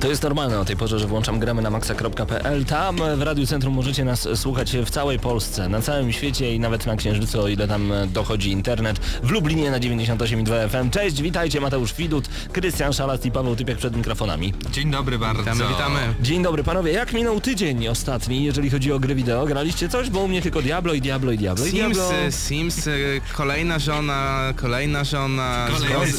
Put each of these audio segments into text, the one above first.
To jest normalne o tej porze, że włączam gramy na maxa.pl. Tam w Radiu Centrum możecie nas słuchać w całej Polsce, na całym świecie i nawet na Księżycu, o ile tam dochodzi internet. W Lublinie na 98,2 FM. Cześć, witajcie, Mateusz Widut, Krystian Szalast i Paweł Typiak przed mikrofonami. Dzień dobry bardzo. Witamy, witamy. Dzień dobry panowie, jak minął tydzień ostatni, jeżeli chodzi o gry wideo? Graliście coś? Bo u mnie tylko Diablo i Diablo i Diablo i Diablo. Sims, Sims, y, kolejna żona, kolejna żona.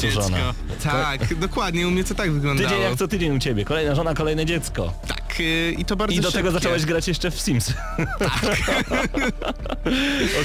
Dziecko. żona. Tak, dokładnie, u mnie to tak wyglądało. Tydzień jak co tydzień u ciebie, kolejna żona, kolejne dziecko. Tak, y, i to bardzo I do tego szybkie. zacząłeś grać jeszcze w Sims.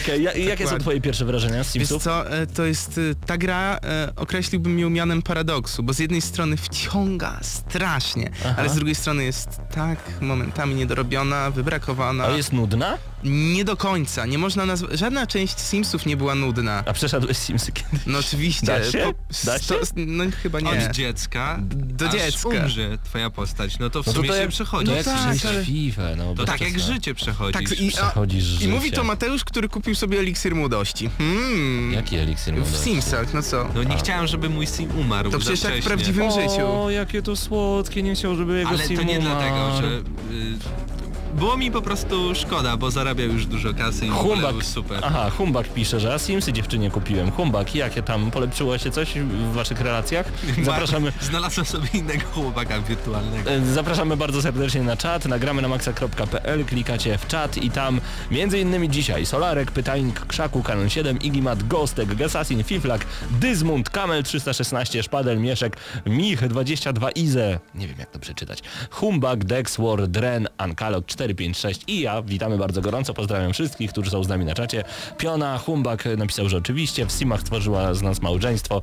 Okej, ja, jakie są twoje pierwsze wrażenia z Wiesz Simsów? co, e, to jest, y, ta gra e, określiłbym ją mianem paradoksu, bo z jednej strony wciąga strasznie, Aha. ale z drugiej strony jest tak momentami niedorobiona, wybrakowana. A jest nudna? Nie do końca, nie można nazwać, żadna część Simsów nie była nudna. A przeszedłeś Simsy kiedyś? No oczywiście. Da się? Da sto- no chyba nie. Od dziecka Do aż dziecka. umrze twoja postać, no to w No sumie to się przechodzi. to No tak, ale- FIFA, no. To tak jak życie przechodzisz. Tak, i, a, Przechodzisz I mówi to Mateusz, który kupił sobie eliksir młodości. Hmm. Jaki eliksir W młodości? Simsach, no co? No nie chciałem, żeby mój sim umarł To przecież jak w prawdziwym życiu. O, jakie to słodkie, nie chciał, żeby jego Ale sim to nie umarł. dlatego, że... Y, było mi po prostu szkoda, bo zarabiał już dużo kasy i Humbak, był super. aha, Humbak pisze, że a Simsy dziewczynie kupiłem. Humbak, jakie tam, polepszyło się coś w waszych relacjach? Zapraszamy, Znalazłem sobie innego chłopaka wirtualnego. e, zapraszamy bardzo serdecznie na czat, nagramy na maxa.pl, klikacie w czat i tam między innymi dzisiaj Solarek, Pytajnik, Krzaku, Canon 7, Igimat, Gostek, Gasasin, Fiflak, Dyzmund, Kamel 316, Szpadel, Mieszek, Mich 22, Ize, nie wiem jak to przeczytać, Humbak, Dexwar, Dren, Ankalog 456 i ja, witamy bardzo gorąco, pozdrawiam wszystkich, którzy są z nami na czacie. Piona, Humbak napisał, że oczywiście, w Simach tworzyła z nas małżeństwo.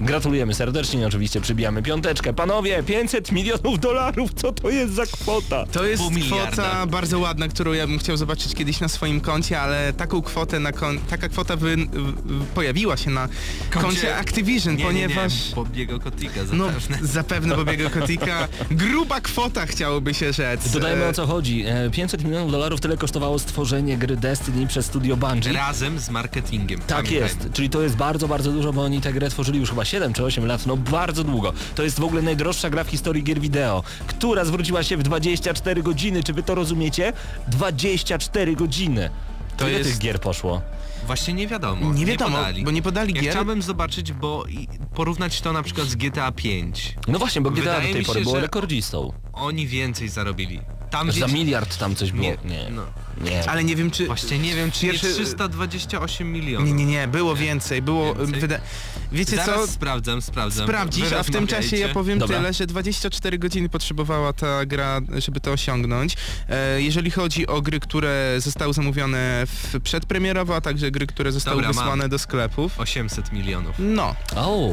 Gratulujemy serdecznie, oczywiście przybijamy piąteczkę. Panowie, 500 milionów dolarów, co to jest za kwota? To jest Pół miliarda. kwota bardzo ładna, którą ja bym chciał zobaczyć kiedyś na swoim koncie, ale taką kwotę na kon... taka kwota wy... pojawiła się na koncie, Activision, nie, ponieważ... Nie, nie, Bobiego Kotika No, zapewne. zapewne Bobiego Kotika. Gruba kwota chciałoby się rzec. Dodajmy E, o co chodzi. E, 500 milionów dolarów tyle kosztowało stworzenie gry Destiny przez studio Bungie. Razem z marketingiem. Tak pamiętajmy. jest, czyli to jest bardzo, bardzo dużo, bo oni tę grę tworzyli już chyba 7 czy 8 lat, no bardzo długo. To jest w ogóle najdroższa gra w historii gier wideo, która zwróciła się w 24 godziny, czy wy to rozumiecie? 24 godziny. To ile jest- tych gier poszło? Właśnie nie wiadomo. Nie wiadomo, podali. bo nie podali ja gier. chciałbym zobaczyć, bo porównać to na przykład z GTA 5. No właśnie, bo GTA Wydaje do tej pory się, było rekordzistą. Oni więcej zarobili. Tam Za gdzieś... miliard tam coś było. Nie, Nie, no. Nie. Ale nie wiem czy... Właśnie nie wiem, czy Pierwszy- nie 328 milionów. Nie, nie, nie, było więcej, było... Więcej? Wyda... Wiecie Zaraz co? sprawdzam, sprawdzam. Sprawdzisz, Wy a w tym czasie ja powiem Dobra. tyle, że 24 godziny potrzebowała ta gra, żeby to osiągnąć. E, jeżeli chodzi o gry, które zostały zamówione w przedpremierowo, a także gry, które zostały Dobra, mam. wysłane do sklepów. 800 milionów. No, O,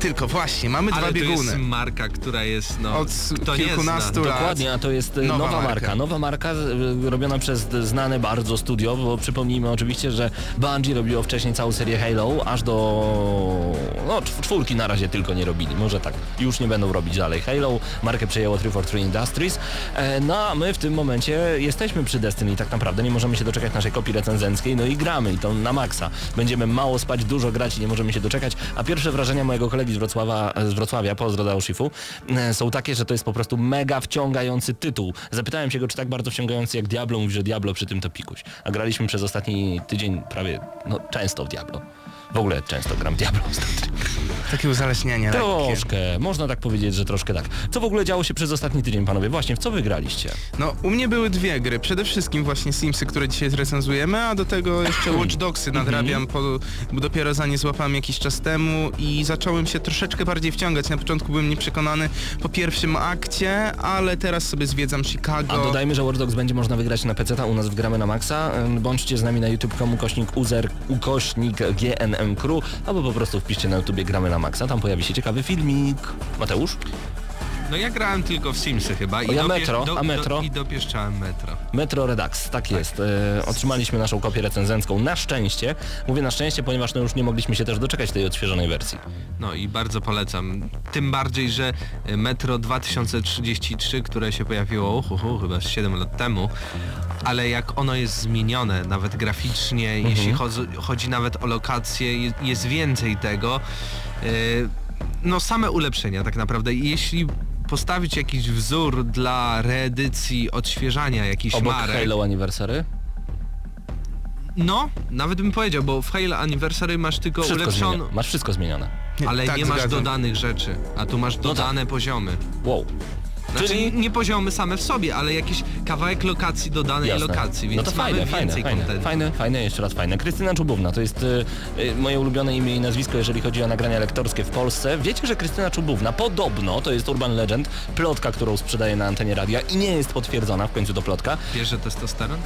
tylko właśnie, mamy Ale dwa to bieguny. jest marka, która jest no... Od kilkunastu lat. Dokładnie, a to jest e, Nowa nowa, marka. marka. Nowa marka e, robiona przez znane bardzo studio, bo przypomnijmy oczywiście, że Bungie robiło wcześniej całą serię Halo, aż do... no czw- czwórki na razie tylko nie robili, może tak, już nie będą robić dalej Halo, markę przejęło 343 Industries, e, no a my w tym momencie jesteśmy przy Destiny. Tak naprawdę, nie możemy się doczekać naszej kopii recenzenckiej, no i gramy i to na maksa. Będziemy mało spać, dużo grać i nie możemy się doczekać, a pierwsze wrażenia mojego kolegi z Wrocławia, z Wrocławia pozdro Daushifu, e, są takie, że to jest po prostu mega wciągający tytuł. Zapytałem się go, czy tak bardzo wciągający jak Diablo, mówi, że Diablo przy tym to pikuś. A graliśmy przez ostatni tydzień prawie, no często w Diablo. W ogóle często gram Diablo ostatnio. Takie uzależnienie lekkie. Troszkę, można tak powiedzieć, że troszkę tak. Co w ogóle działo się przez ostatni tydzień, panowie? Właśnie, w co wygraliście? No, u mnie były dwie gry. Przede wszystkim właśnie Simsy, które dzisiaj zrecenzujemy, a do tego jeszcze Watch Dogsy nadrabiam, po, bo dopiero za nie złapałem jakiś czas temu i zacząłem się troszeczkę bardziej wciągać. Na początku byłem nieprzekonany po pierwszym akcie, ale teraz sobie zwiedzam Chicago. A dodajmy, że Watch Dogs będzie można wygrać na PC, u nas w Gramy na Maxa. Bądźcie z nami na youtube.com ukośnik ukośnik GNM Crew, albo po prostu wpiszcie na YouTubie Gramy na Maxa, tam pojawi się ciekawy filmik. Mateusz? No ja grałem tylko w Simsy chyba O, ja Metro, a Metro? Do, I dopieszczałem Metro. Metro Redux, tak jest. E, otrzymaliśmy naszą kopię recenzencką na szczęście. Mówię na szczęście, ponieważ no już nie mogliśmy się też doczekać tej odświeżonej wersji. No i bardzo polecam. Tym bardziej, że Metro 2033, które się pojawiło uhuhu, chyba z 7 lat temu, ale jak ono jest zmienione, nawet graficznie, jeśli chodzi, chodzi nawet o lokacje, je- jest więcej tego. e, No same ulepszenia tak naprawdę. I Jeśli postawić jakiś wzór dla reedycji, odświeżania jakichś Obok marek, Halo Anniversary? no, nawet bym powiedział, bo w Halo Anniversary masz tylko Wszystko ulepszoną, zmienione. Masz wszystko zmienione. ale Tak, nie masz zgadzam. dodanych rzeczy, a tu masz dodane poziomy. Wow. Znaczy Czyli- nie poziomy same w sobie, ale jakiś kawałek lokacji dodanej Jasne. lokacji, więc no to fajne, fajne, fajne, kontentu. fajne, fajne, jeszcze raz fajne. Krystyna Czubówna to jest y, y, moje ulubione imię i nazwisko, jeżeli chodzi o nagrania lektorskie w Polsce. Wiecie, że Krystyna Czubówna podobno, to jest urban legend, plotka, którą sprzedaje na antenie radia i nie jest potwierdzona, w końcu to plotka. Bierze testosteron?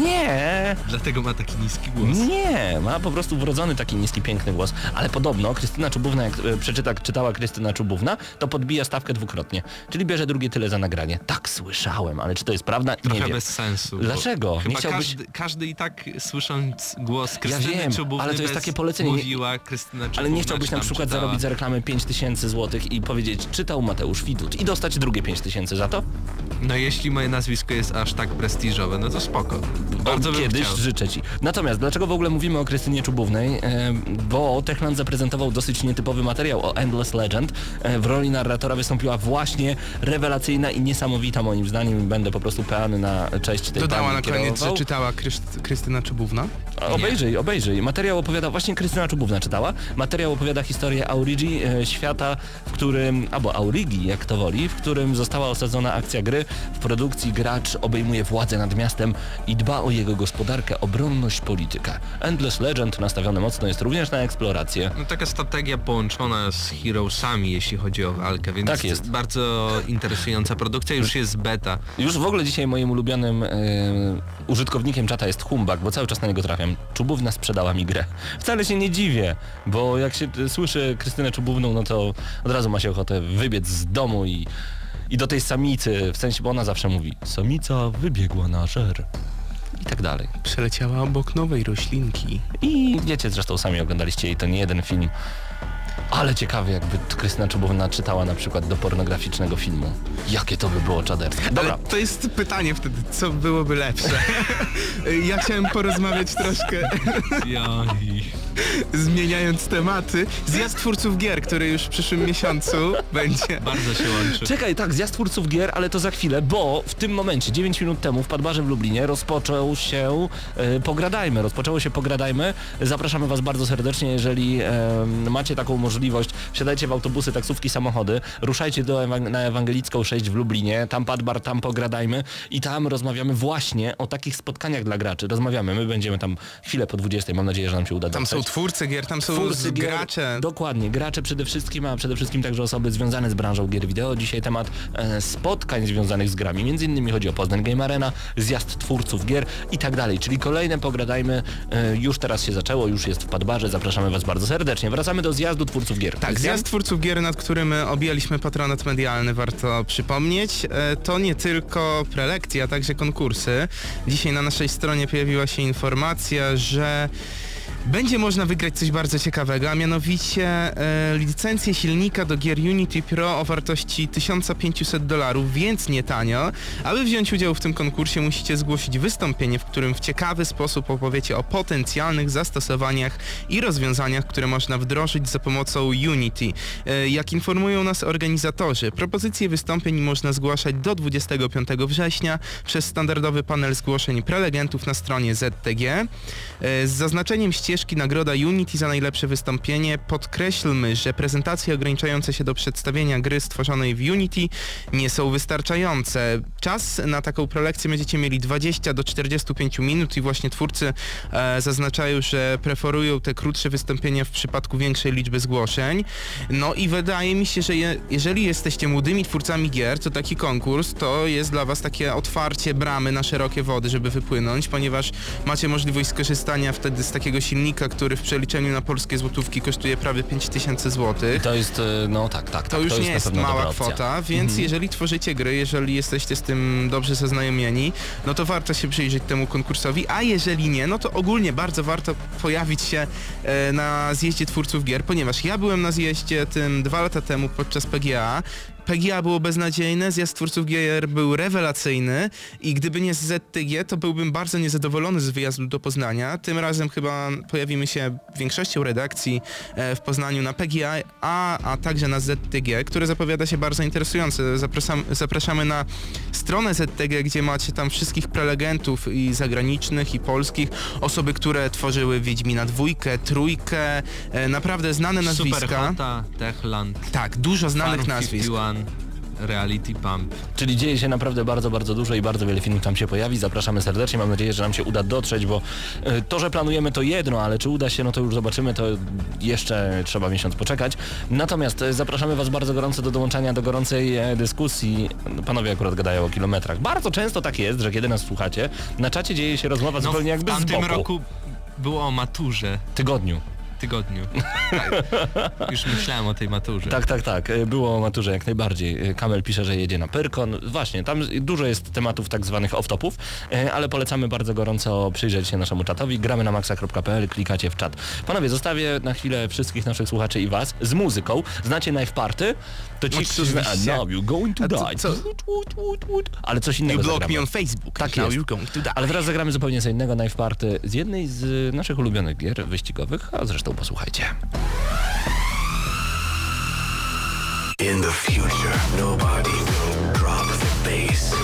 Nie, Dlatego ma taki niski głos. nie, ma po prostu wrodzony taki niski, piękny głos. Ale podobno Krystyna Czubówna, jak e, przeczyta, czytała Krystyna Czubówna, to podbija stawkę dwukrotnie. Czyli bierze drugie tyle za nagranie. Tak słyszałem, ale czy to jest prawda? Nie Trochę wiem. bez sensu. bo Dlaczego? Nie Chyba chciałbyś- każdy, każdy i tak słysząc głos Krystyny wiem, Czubówny ale to jest bez takie polecenie. Nie- Mówiła Krystyna Czubówna, Ale nie chciałbyś czy na tam przykład czytała. zarobić za reklamę 5000 zł i powiedzieć, czytał Mateusz Widut i dostać drugie 5000 za to? No jeśli moje nazwisko jest aż tak prestiżowe, no to spoko. Bardzo kiedyś chciał. życzę ci. Natomiast dlaczego w ogóle mówimy o Krystynie Czubównej? E, bo Techland zaprezentował dosyć nietypowy materiał o Endless Legend. E, w roli narratora wystąpiła właśnie rewelacyjna i niesamowita moim zdaniem. Będę po prostu peany na cześć tej Dodała na koniec, że kierował. czytała Kryst- Krystyna Czubówna. Obejrzyj, obejrzyj. Materiał opowiada, właśnie Krystyna Czubówna czytała, materiał opowiada historię Aurigi, e, świata, w którym, albo Aurigi, jak to woli, w którym została osadzona akcja gry. W produkcji gracz obejmuje władzę nad miastem i dba o jego gospodarkę, obronność, politykę. Endless Legend nastawiony mocno jest również na eksplorację. No taka strategia połączona z Heroesami, jeśli chodzi o walkę, więc Tak jest. bardzo interesująca produkcja, już jest beta. Już w ogóle dzisiaj moim ulubionym e, użytkownikiem czata jest Humbak, bo cały czas na niego trafiam. Czubówna sprzedała mi grę. Wcale się nie dziwię, bo jak się e, słyszy Krystynę Czubówną, no to od razu ma się ochotę wybiec z domu i, i do tej samicy, w sensie, bo ona zawsze mówi samica wybiegła na żer i tak dalej. Przeleciała obok nowej roślinki. I wiecie, zresztą sami oglądaliście jej to nie jeden film. Ale ciekawe, jakby Krystyna Czubówna czytała na przykład do pornograficznego filmu. Jakie to by było czaderskie. Dobra, Ale to jest pytanie wtedy, co byłoby lepsze? ja chciałem porozmawiać troszkę, Jaj. Zmieniając tematy. Zjazd twórców gier, który już w przyszłym miesiącu będzie. Bardzo się łączy. Czekaj, tak, zjazd twórców gier, ale to za chwilę, bo w tym momencie, 9 minut temu w Padbarze w Lublinie rozpoczął się e, Pogradajmy, rozpoczęło się Pogradajmy. Zapraszamy Was bardzo serdecznie, jeżeli e, macie taką możliwość, wsiadajcie w autobusy, taksówki, samochody, ruszajcie do Ewang- na Ewangelicką 6 w Lublinie, tam Padbar, tam Pogradajmy i tam rozmawiamy właśnie o takich spotkaniach dla graczy. Rozmawiamy, my będziemy tam chwilę po 20, mam nadzieję, że nam się uda Tam są twórcy gier, tam są Twórcy gier, gracze. Dokładnie, gracze przede wszystkim, a przede wszystkim także osoby związane z branżą gier wideo. Dzisiaj temat e, spotkań związanych z grami. Między innymi chodzi o Poznań Game Arena, zjazd twórców gier i tak dalej. Czyli kolejne pogradajmy. E, już teraz się zaczęło, już jest w Padbarze. Zapraszamy Was bardzo serdecznie. Wracamy do zjazdu twórców gier. Tak, zjazd twórców gier, nad którym objęliśmy patronat medialny, warto przypomnieć. E, To nie tylko prelekcje, a także konkursy. Dzisiaj na naszej stronie pojawiła się informacja, że będzie można wygrać coś bardzo ciekawego, a mianowicie e, licencję silnika do gier Unity Pro o wartości 1500 dolarów, więc nie tanio. Aby wziąć udział w tym konkursie musicie zgłosić wystąpienie, w którym w ciekawy sposób opowiecie o potencjalnych zastosowaniach i rozwiązaniach, które można wdrożyć za pomocą Unity. E, Jak informują nas organizatorzy, propozycje wystąpień można zgłaszać do 25 września przez standardowy panel zgłoszeń prelegentów na stronie ZTG e, z zaznaczeniem ścieżki ścieżki nagroda Unity za najlepsze wystąpienie. Podkreślmy, że prezentacje ograniczające się do przedstawienia gry stworzonej w Unity nie są wystarczające. Czas na taką prelekcję będziecie mieli 20 do 45 minut i właśnie twórcy e, zaznaczają, że preferują te krótsze wystąpienia w przypadku większej liczby zgłoszeń. No i wydaje mi się, że je, jeżeli jesteście młodymi twórcami gier, to taki konkurs to jest dla was takie otwarcie bramy na szerokie wody, żeby wypłynąć, ponieważ macie możliwość skorzystania wtedy z takiego silnika, który w przeliczeniu na polskie złotówki kosztuje prawie 5000 zł. To jest, e, no tak, tak. To tak, już nie na jest pewno mała dobra opcja. kwota, więc Mhm. jeżeli tworzycie gry, jeżeli jesteście z tym dobrze zaznajomieni, no to warto się przyjrzeć temu konkursowi, a jeżeli nie, no to ogólnie bardzo warto pojawić się e, na zjeździe twórców gier, ponieważ ja byłem na zjeździe tym dwa lata temu podczas PGA. PGA było beznadziejne, zjazd twórców gier był rewelacyjny i gdyby nie ZTG, to byłbym bardzo niezadowolony z wyjazdu do Poznania. Tym razem chyba pojawimy się większością redakcji e, w Poznaniu na PGA, a, a także na ZTG, które zapowiada się bardzo interesujące. Zapraszam, zapraszamy na stronę ZTG, gdzie macie tam wszystkich prelegentów i zagranicznych, i polskich, osoby, które tworzyły Wiedźmina dwójkę, trójkę, e, naprawdę znane nazwiska. Superhota, Techland, Tak, dużo znanych Farm nazwisk. 51, Reality Pump. Czyli dzieje się naprawdę bardzo, bardzo dużo i bardzo wiele filmów tam się pojawi. Zapraszamy serdecznie. Mam nadzieję, że nam się uda dotrzeć, bo e, to, że planujemy to jedno, ale czy uda się, no to już zobaczymy, to jeszcze trzeba miesiąc poczekać. Natomiast e, zapraszamy Was bardzo gorąco do dołączania do gorącej e, dyskusji. Panowie akurat gadają o kilometrach. Bardzo często tak jest, że kiedy nas słuchacie, na czacie dzieje się rozmowa No, zupełnie w jakby z tamtym boku. roku było o maturze, Tygodniu. Tygodniu. Już myślałem o tej maturze. Tak, tak, tak. E, Było o maturze jak najbardziej. E, Kamel pisze, że jedzie na Pyrkon. Właśnie, tam dużo jest tematów tak zwanych off-topów, e, ale polecamy bardzo gorąco przyjrzeć się naszemu czatowi. Gramy na maxa.pl, klikacie w czat. Panowie, zostawię na chwilę wszystkich naszych słuchaczy i was z muzyką. Znacie Knife Party? To ci, którzy... Oczywiście. A now you're going to die. co? Ale coś You innego block zagramy. me on Facebook. Tak Now jest. you're going to die. Ale teraz zagramy zupełnie co innego Knife Party z jednej z naszych ulubionych gier wyścigowych, a zresztą posłuchajcie. In the future, nobody will drop the bass.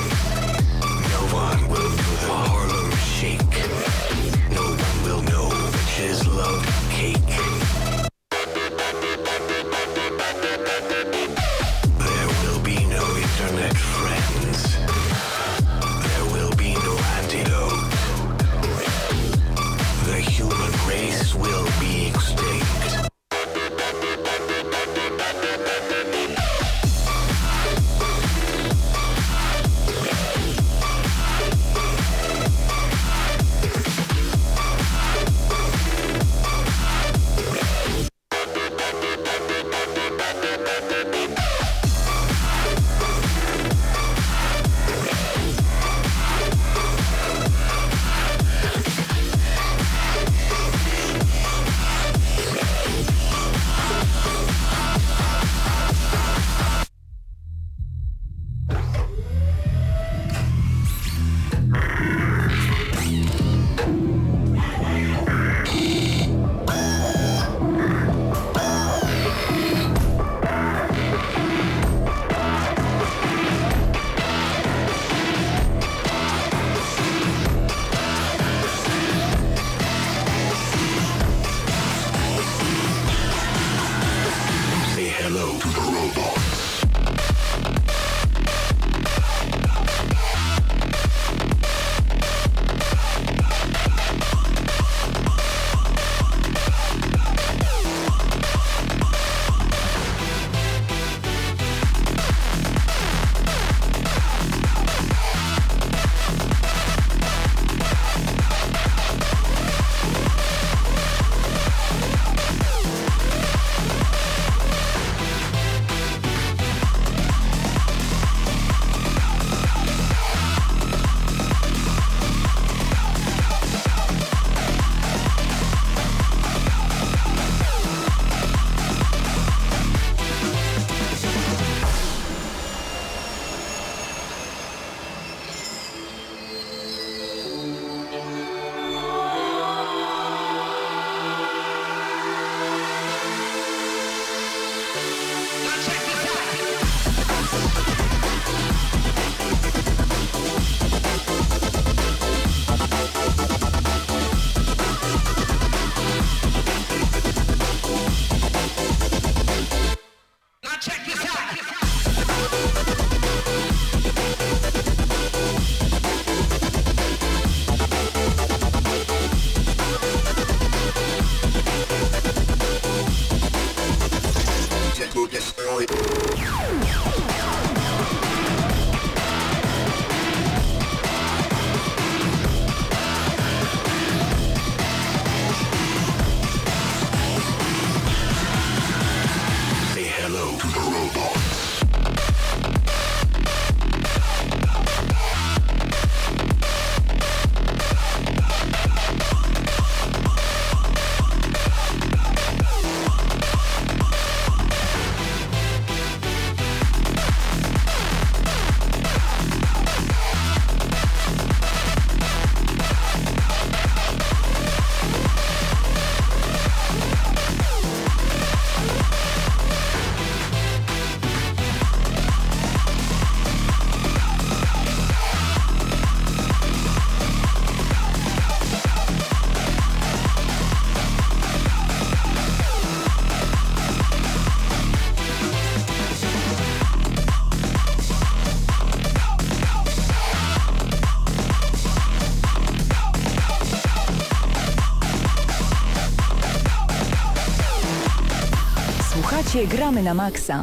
Słuchacie Gramy na Maxa.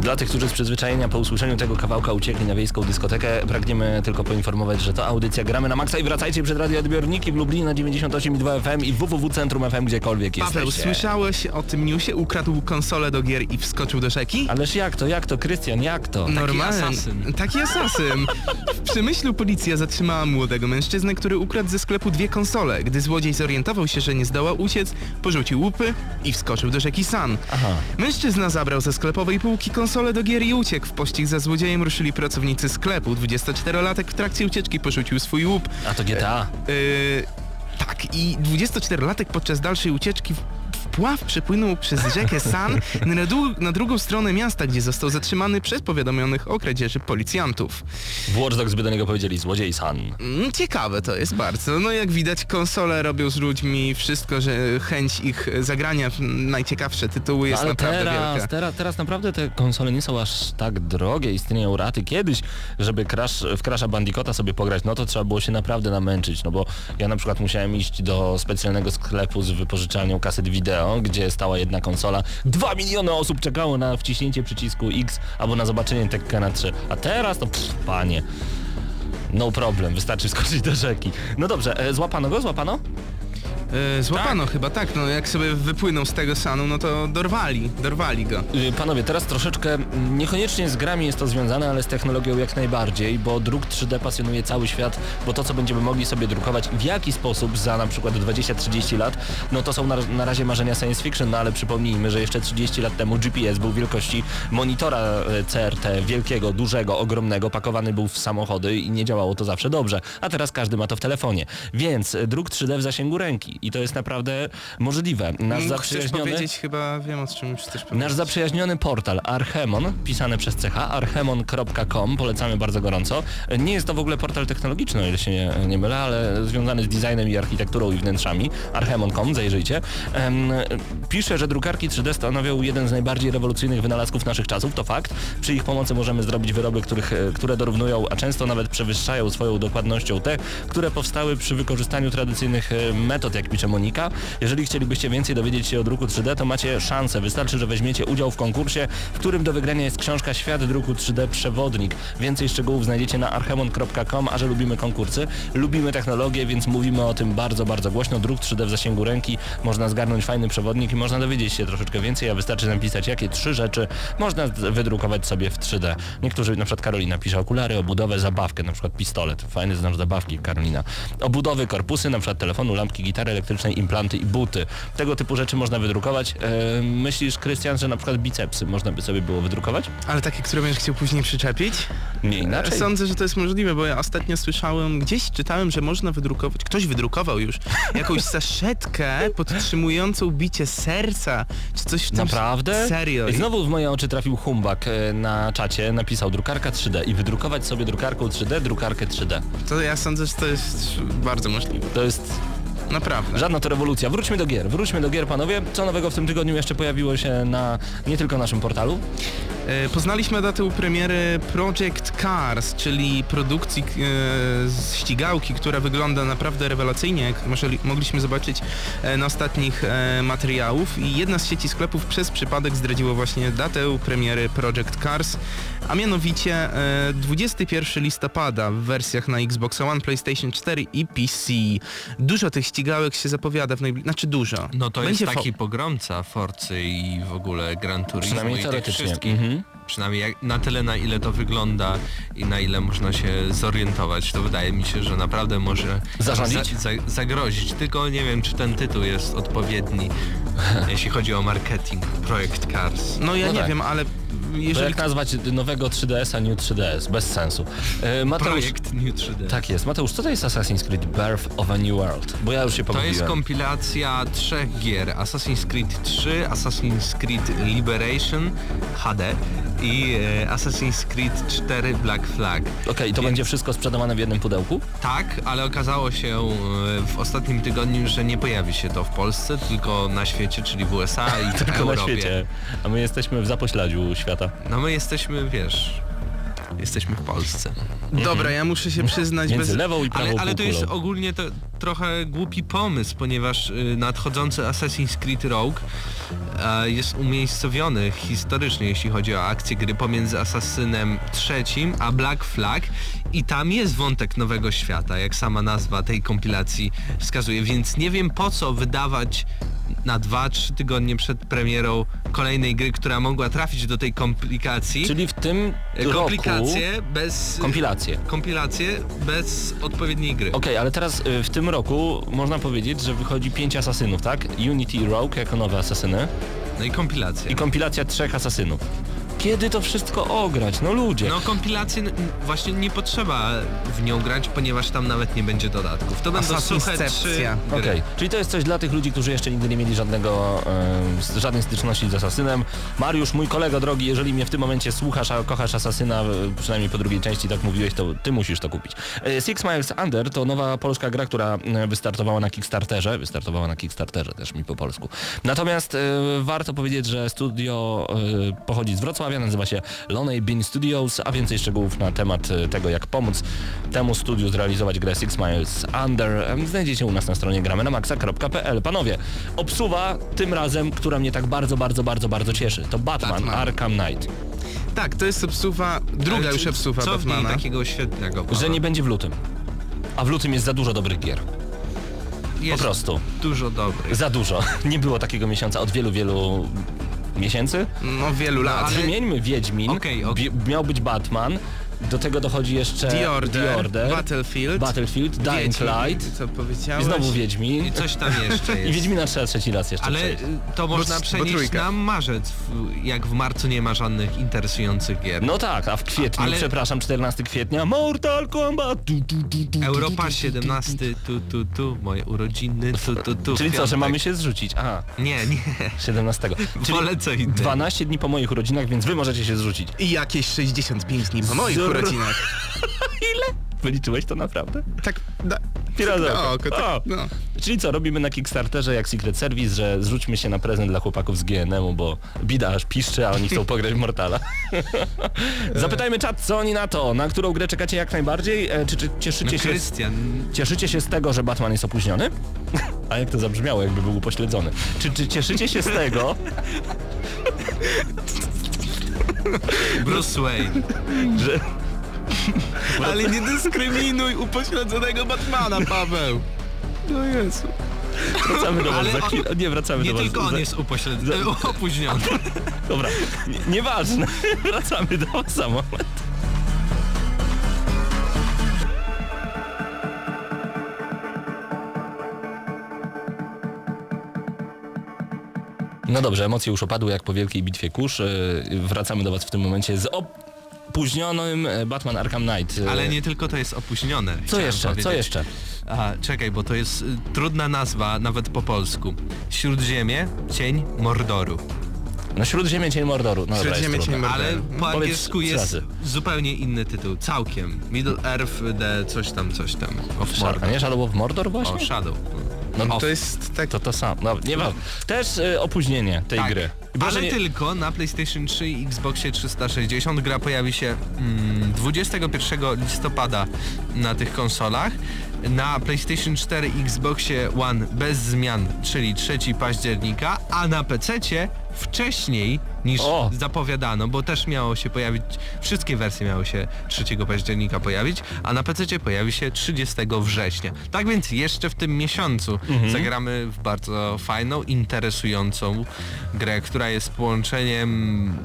Dla tych, którzy z przyzwyczajenia po usłyszeniu tego kawałka uciekli na wiejską dyskotekę, pragniemy tylko poinformować, że to audycja Gramy na Maxa i wracajcie przed radioodbiorniki w Lublinie na 98,2 FM i www Centrum FM gdziekolwiek Paweł, jesteście. słyszałeś o tym newsie? Ukradł konsolę do gier i wskoczył do rzeki? Ależ jak to, jak to, Krystian, jak to? Normalnie. asasyn. Taki asasyn. W Przemyślu policja zatrzymała młodego mężczyznę, który ukradł ze sklepu dwie konsole. Gdy złodziej zorientował się, że nie zdoła uciec, porzucił łupy i wskoczył do rzeki San. Aha. Mężczyzna zabrał ze sklepowej półki konsolę do gier i uciekł. W pościg za złodziejem ruszyli pracownicy sklepu. 24-latek w trakcie ucieczki porzucił swój łup. A to GTA. Yy, tak, i 24-latek podczas dalszej ucieczki w- wpław przepłynął przez rzekę San na, na drugą stronę miasta, gdzie został zatrzymany przez powiadomionych o kradzieży policjantów. W Watch Dogs by do niego powiedzieli złodziej San. Mm, Ciekawe to jest bardzo. No jak widać konsole robią z ludźmi wszystko, że chęć ich zagrania w najciekawsze tytuły jest No, ale naprawdę teraz, wielka. teraz, teraz naprawdę te konsole nie są aż tak drogie, istnieją raty. Kiedyś, żeby Crash, w Crasha Bandicoota sobie pograć, no to trzeba było się naprawdę namęczyć, no bo ja na przykład musiałem iść do specjalnego sklepu z wypożyczalnią kaset wideo, gdzie stała jedna konsola. Dwa miliony osób czekało na wciśnięcie przycisku X albo na zobaczenie Tekkena 3. A teraz to pff, panie. No problem, wystarczy skoczyć do rzeki. No dobrze, e, złapano go, złapano? E, złapano chyba, tak, no jak sobie wypłynął z tego Sanu, no to dorwali, dorwali go. Y, Panowie, teraz troszeczkę niekoniecznie z grami jest to związane, ale z technologią jak najbardziej, bo druk 3D pasjonuje cały świat, bo to co będziemy mogli sobie drukować, w jaki sposób za na przykład 20-30 lat, no to są na, na razie marzenia science fiction, no ale przypomnijmy, że jeszcze 30 lat temu GPS był wielkości monitora e, CRT, wielkiego, dużego, ogromnego, pakowany był w samochody i nie działało to zawsze dobrze, a teraz każdy ma to w telefonie, więc e, druk 3D w zasięgu ręki i to jest naprawdę możliwe. Nasz Chcesz zaprzyjaźniony... powiedzieć, chyba wiem o czym już chcesz powiedzieć. Nasz zaprzyjaźniony portal Archemon, pisane przez CH, archemon.com, polecamy bardzo gorąco. Nie jest to w ogóle portal technologiczny, o ile się nie, nie mylę, ale związany z designem i architekturą i wnętrzami. Archemon.com, zajrzyjcie. Em, pisze, że drukarki 3D stanowią jeden z najbardziej rewolucyjnych wynalazków naszych czasów, to fakt. Przy ich pomocy możemy zrobić wyroby, których, e, które dorównują, a często nawet przewyższają swoją dokładnością te, które powstały przy wykorzystaniu tradycyjnych e, metod, jak pisze Monika. Jeżeli chcielibyście więcej dowiedzieć się o druku 3D, to macie szansę. Wystarczy, że weźmiecie udział w konkursie, w którym do wygrania jest książka Świat druku 3D Przewodnik. Więcej szczegółów znajdziecie na archemon.com, a że lubimy konkursy, lubimy technologię, więc mówimy o tym bardzo, bardzo głośno. Druk 3D w zasięgu ręki, można zgarnąć fajny przewodnik i można dowiedzieć się troszeczkę więcej, a wystarczy napisać, jakie trzy rzeczy można wydrukować sobie w 3D. Niektórzy, na przykład Karolina pisze okulary, obudowę, zabawkę, na przykład pistolet. Fajny znasz zabawki, Karolina. Obudowy, korpusy, na przykład telefonu, lampki, gitary elektrycznej, implanty i buty. Tego typu rzeczy można wydrukować. E, myślisz, Krystian, że na przykład bicepsy można by sobie było wydrukować? Ale takie, które będziesz chciał później przyczepić? Nie inaczej. Sądzę, że to jest możliwe, bo ja ostatnio słyszałem, gdzieś czytałem, że można wydrukować, ktoś wydrukował już, jakąś saszetkę podtrzymującą bicie serca, czy coś w tym... Naprawdę? Serio. I znowu w moje oczy trafił Humbak e, na czacie, napisał drukarka 3D i wydrukować sobie drukarką 3D drukarkę 3D. To ja sądzę, że to jest bardzo możliwe. To jest Naprawdę. żadna to rewolucja. Wróćmy do gier, wróćmy do gier panowie. Co nowego w tym tygodniu jeszcze pojawiło się na nie tylko naszym portalu? E, Poznaliśmy datę premiery Project Cars, czyli produkcji e, z ścigałki, która wygląda naprawdę rewelacyjnie, jak mogliśmy zobaczyć e, na ostatnich materiałów. I jedna z sieci sklepów przez przypadek zdradziło właśnie datę premiery Project Cars, a mianowicie e, 21 listopada w wersjach na Xbox One, PlayStation 4 i PC. Dużo tych ścigałek się zapowiada w najbliższym... Znaczy dużo. No to Będzie jest fo- taki pogromca Forcy i w ogóle Gran Turismo Przynajmniej i tych teoretycznie. wszystkich. Mhm. Przynajmniej jak, na tyle na ile to wygląda i na ile można się zorientować, to wydaje mi się, że naprawdę może Zarządzić? Za, za, zagrozić. Tylko nie wiem, czy ten tytuł jest odpowiedni, jeśli chodzi o marketing. Projekt Cars. No ja No nie tak. wiem, ale To jeżeli jak nazwać nowego 3DS-a New 3DS? Bez sensu. E, Mateusz, Projekt New 3D. Tak jest. Mateusz, co to jest Assassin's Creed Birth of a New World? Bo ja już się To pogubiłem. jest kompilacja trzech gier. Assassin's Creed 3, Assassin's Creed Liberation HD i e, Assassin's Creed 4 Black Flag. Okej, to Więc- będzie wszystko sprzedawane w jednym pudełku? Tak, ale okazało się e, w ostatnim tygodniu, że nie pojawi się to w Polsce, tylko na świecie, czyli w USA i w Tylko Europie. na świecie. A my jesteśmy w zapośladziu świata. No my jesteśmy, wiesz, jesteśmy w Polsce. Dobra, ja muszę się przyznać Między bez... lewą i prawą Ale, ale to jest ogólnie to, trochę głupi pomysł, ponieważ y, nadchodzący Assassin's Creed Rogue e, jest umiejscowiony historycznie, jeśli chodzi o akcję gry pomiędzy Asasynem trzecim a Black Flag i tam jest wątek nowego świata, jak sama nazwa tej kompilacji wskazuje, więc nie wiem po co wydawać na 2-3 tygodnie przed premierą kolejnej gry, która mogła trafić do tej komplikacji. Czyli w tym E, roku... komplikacje bez... Kompilacje. kompilacje bez odpowiedniej gry. Okej, ale teraz y, w tym roku można powiedzieć, że wychodzi pięć asasynów, tak? Unity i Rogue jako nowe asasyny No i kompilacje. i kompilacja trzech asasynów. Kiedy to wszystko ograć? No ludzie. No kompilacje n- właśnie nie potrzeba w nią grać, ponieważ tam nawet nie będzie dodatków. To będą suche trzy. Okej, czyli to jest coś dla tych ludzi, którzy jeszcze nigdy nie mieli żadnego, e, żadnej styczności z Asasynem. Mariusz, mój kolego drogi, jeżeli mnie w tym momencie słuchasz, a kochasz Asasyna, e, przynajmniej po drugiej części tak mówiłeś, to ty musisz to kupić. E, Six Miles Under to nowa polska gra, która wystartowała na Kickstarterze, wystartowała na Kickstarterze też mi po polsku. Natomiast e, warto powiedzieć, że studio e, pochodzi z Wrocławia, nazywa się Lonely Bean Studios, a więcej szczegółów na temat e, tego, jak pomóc temu studiu zrealizować grę Six Miles Under znajdziecie u nas na stronie gramy na maxa.pl. Panowie, obsuwa tym razem, która mnie tak bardzo, bardzo, bardzo, bardzo cieszy. To Batman, Batman. Arkham Knight. Tak, to jest obsuwa, druga Ale już obsuwa Co Batmana. takiego świetnego? Że nie będzie w lutym. A w lutym jest za dużo dobrych gier. Po jest prostu. dużo dobrych. Za dużo. Nie było takiego miesiąca od wielu, wielu miesięcy. No wielu lat. Wymieńmy Wiedźmin. Okej. Bi- miał być Batman. Do tego dochodzi jeszcze The Order, The Order Battlefield, Battlefield, Dying Wiedźmin, Light. Co I powiedziałeś? znowu Wiedźmin. I coś tam jeszcze I jest. Wiedźmina trzeba trzeci raz jeszcze Ale przejść. y, to można bo przenieść trójka. na marzec, jak w marcu nie ma żadnych interesujących gier. No tak, a w kwietniu, Ale- przepraszam, 14 kwietnia, Mortal Kombat! Tu, tu, tu, tu, tu, Europa tu, tu, 17, tu, tu, tu, moje urodziny, tu, tu, tu. Czyli co, że mamy się zrzucić? Aha, Nie, nie. 17. Czyli Wolę co innego. 12 dni po moich urodzinach, więc wy możecie się zrzucić. I jakieś 65 dni po moich Zero. urodzinach. Wyliczyłeś to naprawdę? Tak, da, Piraza na oko. tak, O. no. Czyli co, robimy na Kickstarterze jak Secret Service, że zrzućmy się na prezent dla chłopaków z GNM-u, bo bida aż piszczy, a oni chcą pograć w Mortala. Zapytajmy czat, co oni na to, na którą grę czekacie jak najbardziej, e, czy, czy cieszycie, się, Krystian, cieszycie się z tego, że Batman jest opóźniony? A jak to zabrzmiało, jakby był upośledzony. Czy, czy cieszycie się z tego, Bruce Wayne. że... Ale nie dyskryminuj upośledzonego Batmana, Paweł. No Jezu. Wracamy do was za on- chwilę. Nie, wracamy Nie do was. tylko on za... jest upośledzony, opóźniony. Dobra, nie, nieważne. Wracamy do was za moment. No dobrze, emocje już opadły jak po wielkiej bitwie kurz. Yy, Wracamy do was w tym momencie z opóźnionym e, Batman Arkham Knight. Yy, Ale nie tylko to jest opóźnione. Co jeszcze? Co powiedzieć. jeszcze? A, czekaj, bo to jest y, trudna nazwa, nawet po polsku. Śródziemie, cień Mordoru. No Śródziemie Cień Mordoru. No Śródziemie Cień. Mordoru. Ale po angielsku jest razy. zupełnie inny tytuł, całkiem. Middle Earth, the coś tam, coś tam. Of A Mordor. nie Shadow of Mordor właśnie? O, Shadow. No, To jest tak... To to sam. No, nie ma. Też y, opóźnienie tej Tak, gry. Ale nie- tylko na PlayStation 3 i Xboxie 360 gra pojawi się mm, 21 listopada na tych konsolach. Na PlayStation 4 i Xboxie One bez zmian, czyli 3 października, a na PC-cie wcześniej niż O! zapowiadano, bo też miało się pojawić, wszystkie wersje miały się 3 października pojawić, a na PC pojawi się 30 września. Tak więc jeszcze w tym miesiącu Mhm. zagramy w bardzo fajną, interesującą grę, która jest połączeniem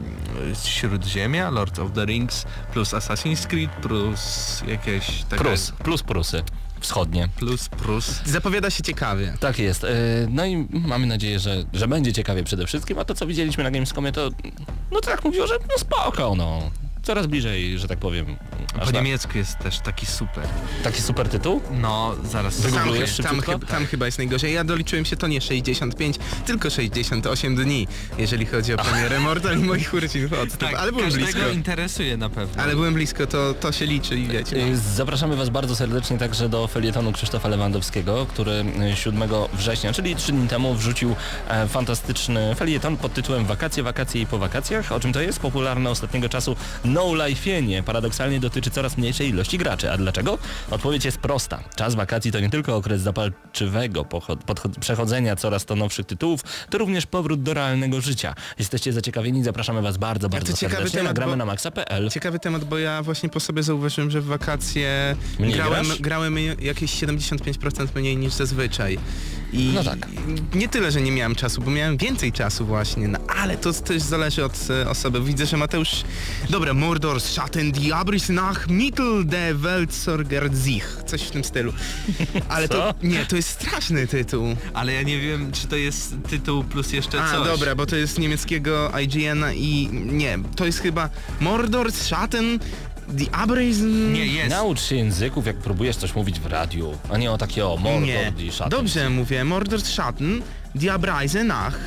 Śródziemia, Lord of the Rings plus Assassin's Creed plus jakieś takie... Prus, plus Prusy. Wschodnie. Plus Prus. Zapowiada się ciekawie. Tak jest. Y, No i mamy nadzieję, że, że będzie ciekawie przede wszystkim, a to co widzieliśmy na Gamescomie to no tak mówiło, że no spoko, no. Coraz bliżej, że tak powiem. Aż Po na, niemiecku jest też taki super. taki super tytuł? No, zaraz Wygooglujesz Tam, spróbuję. tam, szybciutko? chyba- tam chyba jest najgorzej. Ja doliczyłem się to nie 65, tylko 68 dni, jeżeli chodzi o premierę Mortal i moich urodzin. Tak, Ale byłem blisko. interesuje na pewno. Ale byłem blisko, to, to się liczy i wiecie. Y, Zapraszamy Was bardzo serdecznie także do felietonu Krzysztofa Lewandowskiego, który y, 7 września, czyli 3 dni temu wrzucił e, fantastyczny felieton pod tytułem Wakacje, wakacje i po wakacjach. O czym to jest? Popularne ostatniego czasu No Life'ienie. Paradoksalnie dotyczy coraz mniejszej ilości graczy. A dlaczego? Odpowiedź jest prosta. Czas wakacji to nie tylko okres zapalczywego przechodzenia coraz to nowszych tytułów, to również powrót do realnego życia. Jesteście zaciekawieni? Zapraszamy Was bardzo, bardzo to ciekawy serdecznie. temat, Nagramy bo- na maxa.pl. Ciekawy temat, bo ja właśnie po sobie zauważyłem, że w wakacje Mniej grałem, grasz? grałem jakieś 75% mniej niż zazwyczaj. I No tak. nie tyle, że nie miałem czasu, bo miałem więcej czasu właśnie, no, ale to też zależy od e, osoby. Widzę, że Mateusz... Dobra, Mordor, Schatten, die Abris nach Mittel der Weltsorger sich. Coś w tym stylu. Ale to... Nie, to jest straszny tytuł. Ale ja nie wiem, czy to jest tytuł plus jeszcze A, coś. dobra, bo to jest niemieckiego IGN i nie, to jest chyba Mordor, Schatten, die Abris... Nie, jest. Naucz się języków, jak próbujesz coś mówić w radiu, a nie o takie o Mordor Nie. i Schatten. Dobrze mówię, Mordor Schatten, Die Abreise nach.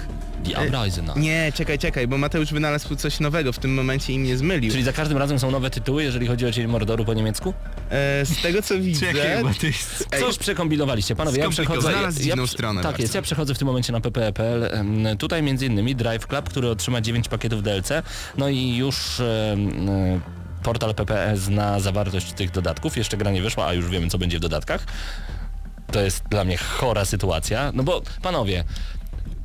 Abreise nach. Nie, czekaj, czekaj, bo Mateusz wynalazł coś nowego w tym momencie i mnie zmylił. Czyli za każdym razem są nowe tytuły, jeżeli chodzi o Cień Mordoru po niemiecku? E, z tego co widzę... Czekaj, bo to jest... Ej, Coś przekombinowaliście. Panowie, ja przechodzę... Znalazł ja, ja, stronę Tak bardzo. jest, ja przechodzę w tym momencie na ppe.pl. Em, Tutaj między innymi Drive Club, który otrzyma 9 pakietów DLC. No i już... e, Portal PPE zna zawartość tych dodatków. Jeszcze gra nie wyszła, a już wiemy co będzie w dodatkach. To jest dla mnie chora sytuacja. No bo panowie,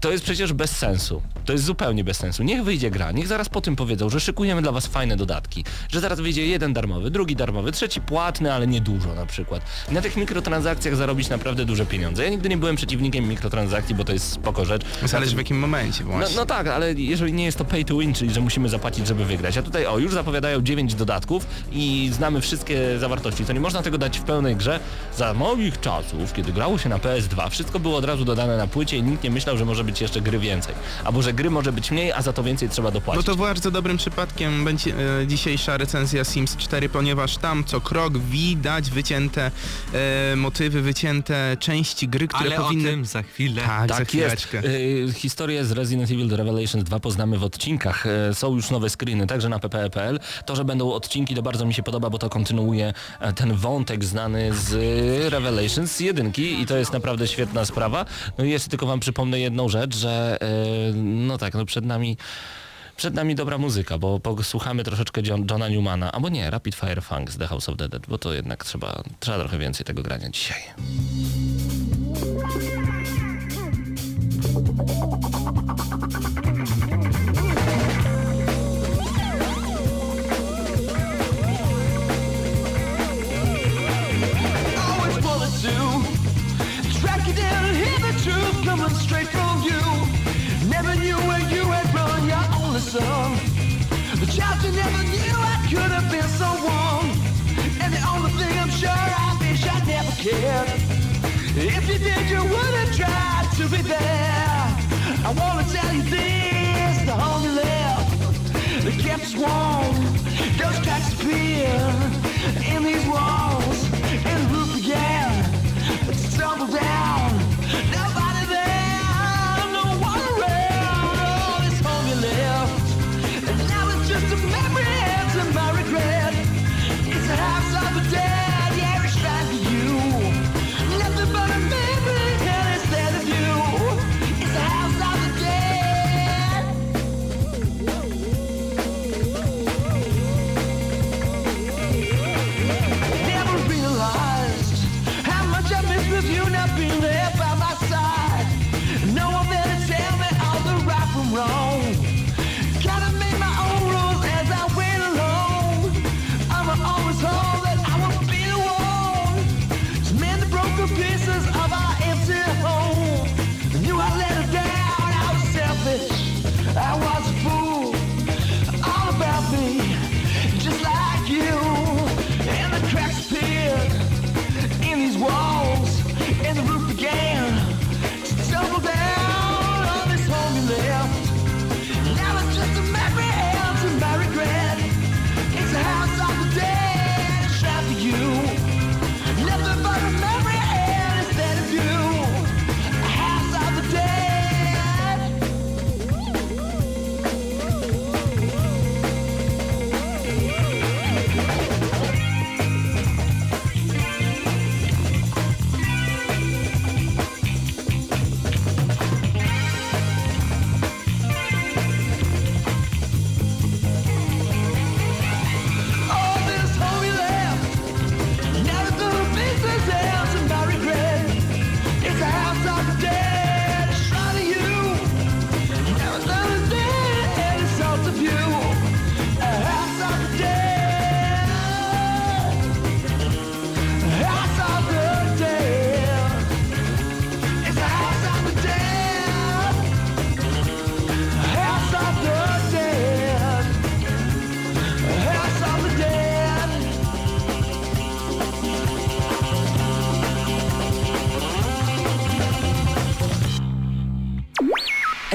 to jest przecież bez sensu. To jest zupełnie bez sensu. Niech wyjdzie gra, niech zaraz po tym powiedzą, że szykujemy dla was fajne dodatki, że zaraz wyjdzie jeden darmowy, drugi darmowy, trzeci płatny, ale nie dużo na przykład. Na tych mikrotransakcjach zarobić naprawdę duże pieniądze. Ja nigdy nie byłem przeciwnikiem mikrotransakcji, bo to jest spoko rzecz. Zależy w jakim momencie No, właśnie. no tak, ale jeżeli nie jest to pay to win, czyli że musimy zapłacić, żeby wygrać. A tutaj o, już zapowiadają 9 dodatków i znamy wszystkie zawartości. To nie można tego dać w pełnej grze. Za moich czasów, kiedy grało się na PS2, wszystko było od razu dodane na płycie i nikt nie myślał, że może być jeszcze gry więcej. Albo że gry może być mniej, a za to więcej trzeba No dopłacić. to bardzo dobrym przypadkiem będzie e, dzisiejsza recenzja Sims 4, ponieważ tam co krok widać wycięte e, motywy, wycięte części gry, które Ale powinny... o tym za chwilę. Tak, za Tak jest. chwileczkę. Y, historię z Resident Evil The Revelations 2 poznamy w odcinkach. Y, są już nowe screeny, także na ppe.pl. To, że będą odcinki, to bardzo mi się podoba, bo to kontynuuje e, ten wątek znany z Revelations 1 i to jest naprawdę świetna sprawa. No i jeszcze tylko wam przypomnę jedną rzecz, że y, no tak, no przed nami przed nami dobra muzyka, bo posłuchamy troszeczkę John, Johna Newmana, albo nie, Rapid Fire Funk z The House of the Dead, bo to jednak trzeba, trzeba trochę więcej tego grania dzisiaj. The child you never knew I could have been someone. And the only thing I'm sure I wish I never cared. If you did, you would have tried to be there. I wanna tell you this, the you left. Kept us warm, those cracks appear in these walls, and the roof began to tumble down.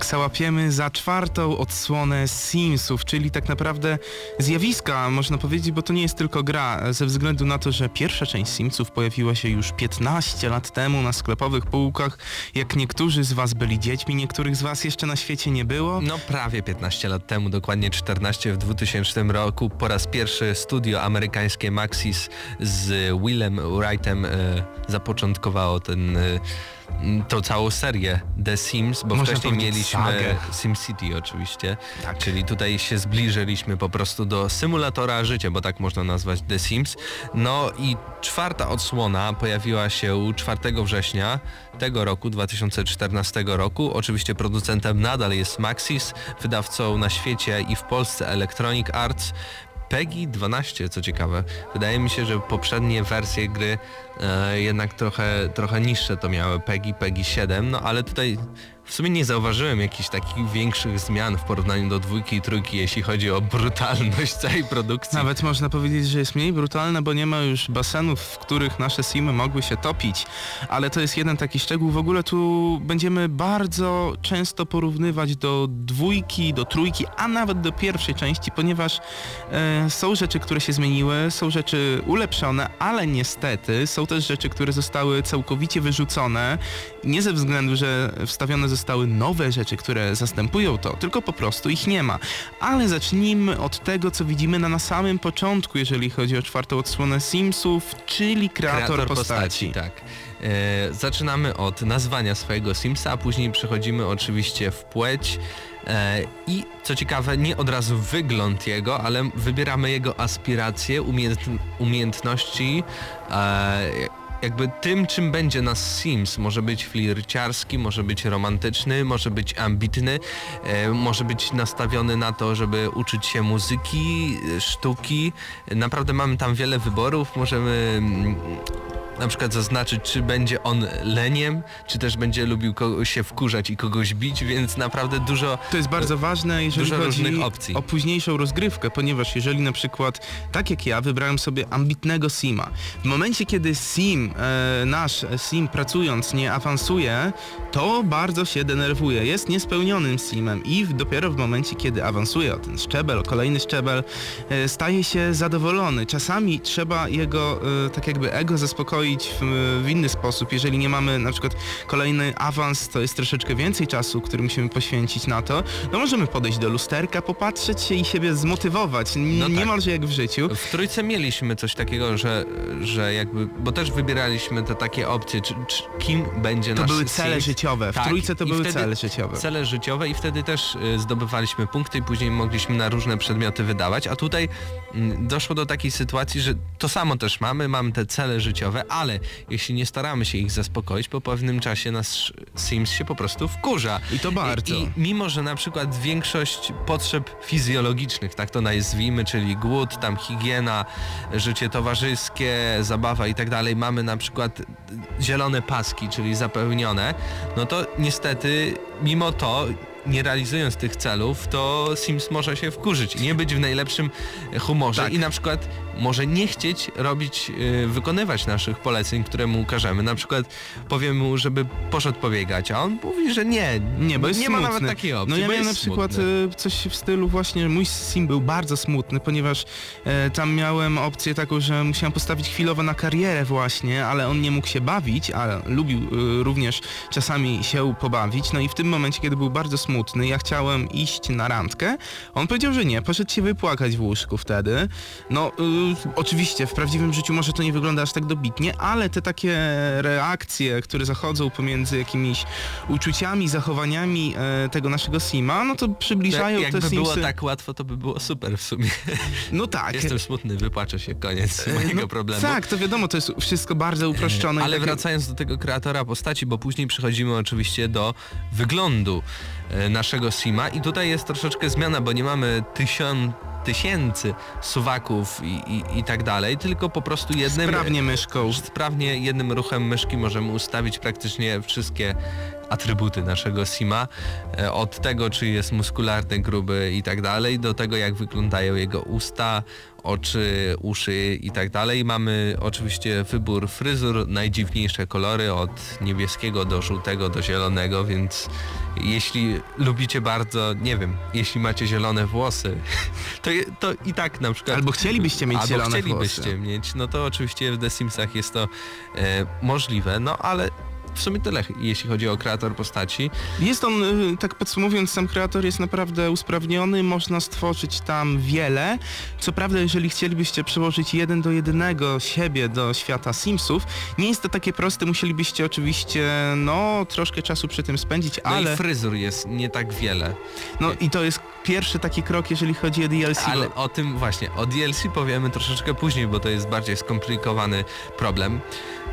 Maxa łapiemy za czwartą odsłonę Simsów, czyli tak naprawdę zjawiska, można powiedzieć, bo to nie jest tylko gra, ze względu na to, że pierwsza część Simsów pojawiła się już 15 lat temu na sklepowych półkach. Jak niektórzy z Was byli dziećmi, niektórych z Was jeszcze na świecie nie było. No prawie 15 lat temu, dokładnie 14 w 2000 roku, po raz pierwszy studio amerykańskie Maxis z Willem Wrightem e, zapoczątkowało ten, e, tą całą serię The Sims, bo Można wcześniej mieliśmy. SimCity oczywiście, Tak. czyli tutaj się zbliżyliśmy po prostu do symulatora życia, bo tak można nazwać The Sims. No i czwarta odsłona pojawiła się 4 września tego roku, 2014 roku. Oczywiście producentem nadal jest Maxis, wydawcą na świecie i w Polsce Electronic Arts. PEGI 12, co ciekawe. Wydaje mi się, że poprzednie wersje gry e, jednak trochę, trochę niższe to miały, PEGI, PEGI 7, no ale tutaj w sumie nie zauważyłem jakichś takich większych zmian w porównaniu do dwójki i trójki, jeśli chodzi o brutalność całej produkcji. Nawet można powiedzieć, że jest mniej brutalne, bo nie ma już basenów, w których nasze simy mogły się topić. Ale to jest jeden taki szczegół. W ogóle tu będziemy bardzo często porównywać do dwójki, do trójki, a nawet do pierwszej części, ponieważ e, są rzeczy, które się zmieniły, są rzeczy ulepszone, ale niestety są też rzeczy, które zostały całkowicie wyrzucone. Nie ze względu, że wstawione zostały nowe rzeczy, które zastępują to, tylko po prostu ich nie ma. Ale zacznijmy od tego, co widzimy na, na samym początku, jeżeli chodzi o czwartą odsłonę Simsów, czyli kreator, postaci. Tak. E, zaczynamy od nazwania swojego Simsa, a później przechodzimy oczywiście w płeć. E, I co ciekawe, nie od razu wygląd jego, ale wybieramy jego aspiracje, umiejęt, umiejętności, e, jakby tym, czym będzie nas Sims. Może być flirciarski, może być romantyczny, może być ambitny, e, może być nastawiony na to, żeby uczyć się muzyki, e, sztuki. Naprawdę mamy tam wiele wyborów, możemy mm, na przykład zaznaczyć, czy będzie on leniem, czy też będzie lubił się wkurzać i kogoś bić, więc naprawdę dużo... To jest bardzo ważne, jeżeli Dużo chodzi różnych opcji. o późniejszą rozgrywkę, ponieważ jeżeli na przykład, tak jak ja, wybrałem sobie ambitnego Sima, w momencie kiedy Sim, e, nasz Sim pracując nie awansuje, to bardzo się denerwuje, jest niespełnionym Simem i dopiero w momencie, kiedy awansuje o ten szczebel, o kolejny szczebel, e, staje się zadowolony. Czasami trzeba jego e, tak jakby ego zaspokoić w, w inny sposób. Jeżeli nie mamy na przykład kolejny awans, to jest troszeczkę więcej czasu, który musimy poświęcić na to, no możemy podejść do lusterka, popatrzeć się i siebie zmotywować. N- No tak. Niemalże jak w życiu. W trójce mieliśmy coś takiego, że, że jakby, bo też wybieraliśmy te takie opcje, czy, czy kim będzie To nasz były cele Sim. życiowe. W Tak, trójce to i były cele życiowe. Cele życiowe i wtedy też y, zdobywaliśmy punkty i później mogliśmy na różne przedmioty wydawać, a tutaj doszło do takiej sytuacji, że to samo też mamy, mamy te cele życiowe, ale jeśli nie staramy się ich zaspokoić, po pewnym czasie nasz Sims się po prostu wkurza. I to bardzo. I, I mimo, że na przykład większość potrzeb fizjologicznych, tak to nazwijmy, czyli głód, tam higiena, życie towarzyskie, zabawa i tak dalej, mamy na przykład zielone paski, czyli zapełnione, no to niestety mimo to nie realizując tych celów, to Sims może się wkurzyć i nie być w najlepszym humorze Tak. i na przykład może nie chcieć robić, y, wykonywać naszych poleceń, które mu ukażemy. Na przykład powiemy mu, żeby poszedł pobiegać, a on mówi, że nie, Nie, bo jest nie smutny. ma nawet takiej opcji. No ja bo miałem na przykład smutny. e, coś w stylu właśnie, że mój sim był bardzo smutny, ponieważ e, tam miałem opcję taką, że musiałem postawić chwilowo na karierę właśnie, ale on nie mógł się bawić, ale lubił e, również czasami się pobawić. No i w tym momencie, kiedy był bardzo smutny, ja chciałem iść na randkę, on powiedział, że nie, poszedł się wypłakać w łóżku wtedy. No e, oczywiście w prawdziwym życiu może to nie wygląda aż tak dobitnie, ale te takie reakcje, które zachodzą pomiędzy jakimiś uczuciami, zachowaniami e, tego naszego Sima, no to przybliżają Jakby te było Simsy. tak łatwo, to by było super w sumie. No tak. Jestem smutny, wypłaczę się, koniec E, mojego no, problemu. Tak, to wiadomo, to jest wszystko bardzo uproszczone. Ale takie- wracając do tego kreatora postaci, bo później przechodzimy oczywiście do wyglądu e, naszego Sima i tutaj jest troszeczkę zmiana, bo nie mamy tysiąc tysięcy suwaków i, i, i tak dalej, tylko po prostu jednym Sprawnie myszką. sprawnie jednym ruchem myszki możemy ustawić praktycznie wszystkie atrybuty naszego Sima, e, od tego czy jest muskularny, gruby i tak dalej, do tego jak wyglądają jego usta, oczy, uszy i tak dalej. Mamy oczywiście wybór fryzur, najdziwniejsze kolory od niebieskiego do żółtego do zielonego, więc jeśli lubicie bardzo, nie wiem, jeśli macie zielone włosy, to, to i tak na przykład... Albo chcielibyście mieć albo zielone chcielibyście włosy. mieć, no to oczywiście w The Simsach jest to e, możliwe, no ale w sumie tyle, jeśli chodzi o kreator postaci. Jest on, y, tak podsumowując, sam kreator jest naprawdę usprawniony, można stworzyć tam wiele. Co prawda, jeżeli chcielibyście przełożyć jeden do jednego siebie do świata Simsów, nie jest to takie proste, musielibyście oczywiście, no, troszkę czasu przy tym spędzić, No ale, i fryzur jest nie tak wiele. no i to jest pierwszy taki krok, jeżeli chodzi o DLC. Ale bo- o tym właśnie, o DLC powiemy troszeczkę później, bo to jest bardziej skomplikowany problem.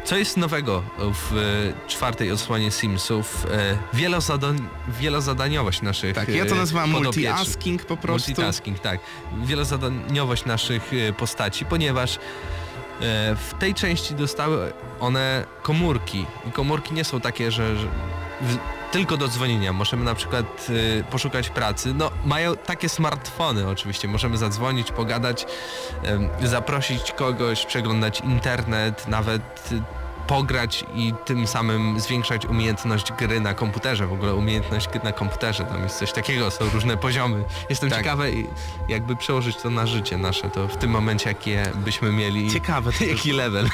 Co jest nowego w e, czwartej odsłonie Simsów? E, wielozadań, wielozadaniowość naszych Tak, ja to e, nazywam multi-asking po prostu. Multitasking, tak. Wielozadaniowość naszych postaci, ponieważ w tej części dostały one komórki. I komórki nie są takie, że, że tylko do dzwonienia. Możemy na przykład e, poszukać pracy. No, mają takie smartfony oczywiście. Możemy zadzwonić, pogadać, em, zaprosić kogoś, przeglądać internet, nawet pograć i tym samym zwiększać umiejętność gry na komputerze. W ogóle umiejętność gry na komputerze, tam jest coś takiego, są różne poziomy. Jestem Tak. ciekawy, jakby przełożyć to na życie nasze, to w tym momencie jakie byśmy mieli... Ciekawe. Jaki level?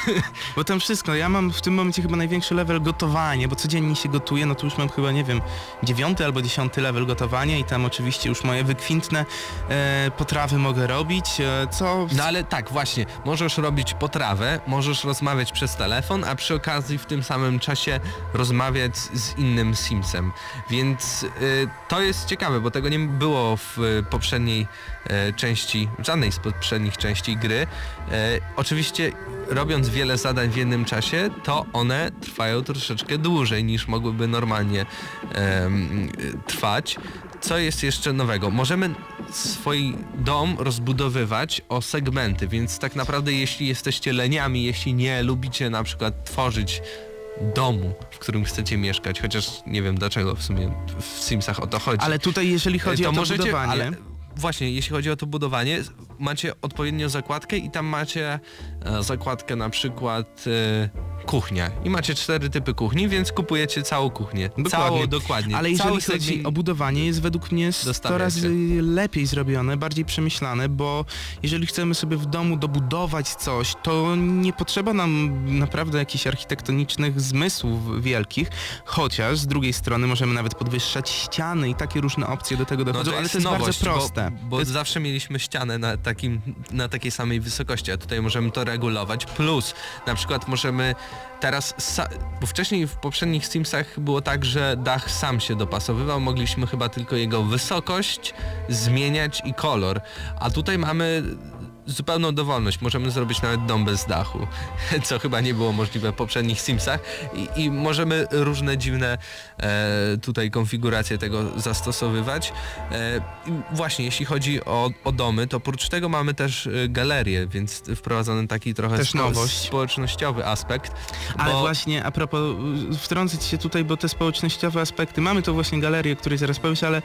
Bo tam wszystko, ja mam w tym momencie chyba największy level gotowanie, bo codziennie się gotuję, no to już mam chyba, nie wiem, dziewiąty albo dziesiąty level gotowania i tam oczywiście już moje wykwintne e, potrawy mogę robić, e, co... No ale tak, właśnie, możesz robić potrawę, możesz rozmawiać przez telefon, a przy okazji w tym samym czasie rozmawiać z innym Simsem. Więc y, to jest ciekawe, bo tego nie było w poprzedniej y, części, żadnej z poprzednich części gry. Y, oczywiście robiąc wiele zadań w jednym czasie, to one trwają troszeczkę dłużej niż mogłyby normalnie trwać. Co jest jeszcze nowego? Możemy swój dom rozbudowywać o segmenty, więc tak naprawdę jeśli jesteście leniami, jeśli nie lubicie na przykład tworzyć domu, w którym chcecie mieszkać, chociaż nie wiem dlaczego w sumie w Simsach o to chodzi. Ale tutaj jeżeli chodzi to o to możecie, budowanie... ale właśnie, jeśli chodzi o to budowanie, macie odpowiednią zakładkę i tam macie e, zakładkę na przykład e, kuchnia. I macie cztery typy kuchni, więc kupujecie całą kuchnię. Całą, dokładnie. Ale jeżeli chodzi o budowanie, jest według mnie 100 Dostawiacie. razy lepiej zrobione, bardziej przemyślane, bo jeżeli chcemy sobie w domu dobudować coś, to nie potrzeba nam naprawdę jakichś architektonicznych zmysłów wielkich, chociaż z drugiej strony możemy nawet podwyższać ściany i takie różne opcje do tego dochodzą, ale to jest No nowość, bardzo proste. Bo, bo To jest zawsze mieliśmy ścianę na, takim, na takiej samej wysokości, a tutaj możemy to regulować. Plus na przykład możemy teraz, bo wcześniej w poprzednich Simsach było tak, że dach sam się dopasowywał, mogliśmy chyba tylko jego wysokość zmieniać i kolor, a tutaj mamy zupełną dowolność. Możemy zrobić nawet dom bez dachu, co chyba nie było możliwe w poprzednich Simsach i, i możemy różne dziwne e, tutaj konfiguracje tego zastosowywać. E, właśnie, jeśli chodzi o, o domy, to oprócz tego mamy też e, galerię, więc wprowadzony taki trochę Też nowość. społecznościowy aspekt. Ale bo- właśnie a propos, y, wtrącać się tutaj, bo te społecznościowe aspekty, mamy tu właśnie galerię, o której zaraz powiesz, ale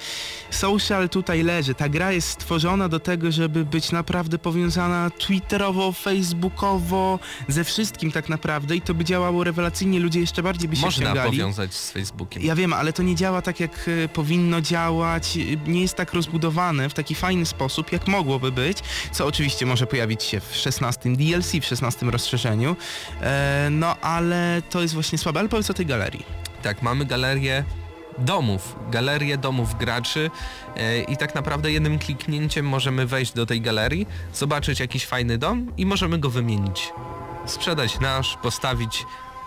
social tutaj leży. Ta gra jest stworzona do tego, żeby być naprawdę powiązana twitterowo, facebookowo, ze wszystkim tak naprawdę i to by działało rewelacyjnie, ludzie jeszcze bardziej by się Można wciągali. powiązać z Facebookiem. Ja wiem, ale to nie działa tak, jak y, powinno działać, y, nie jest tak rozbudowane w taki fajny sposób, jak mogłoby być, co oczywiście może pojawić się w 16 DLC, w 16 rozszerzeniu, e, no ale to jest właśnie słabe, ale powiedz o tej galerii. Tak, mamy galerię domów, galerię domów graczy e, i tak naprawdę jednym kliknięciem możemy wejść do tej galerii, zobaczyć jakiś fajny dom i możemy go wymienić. Sprzedać nasz, postawić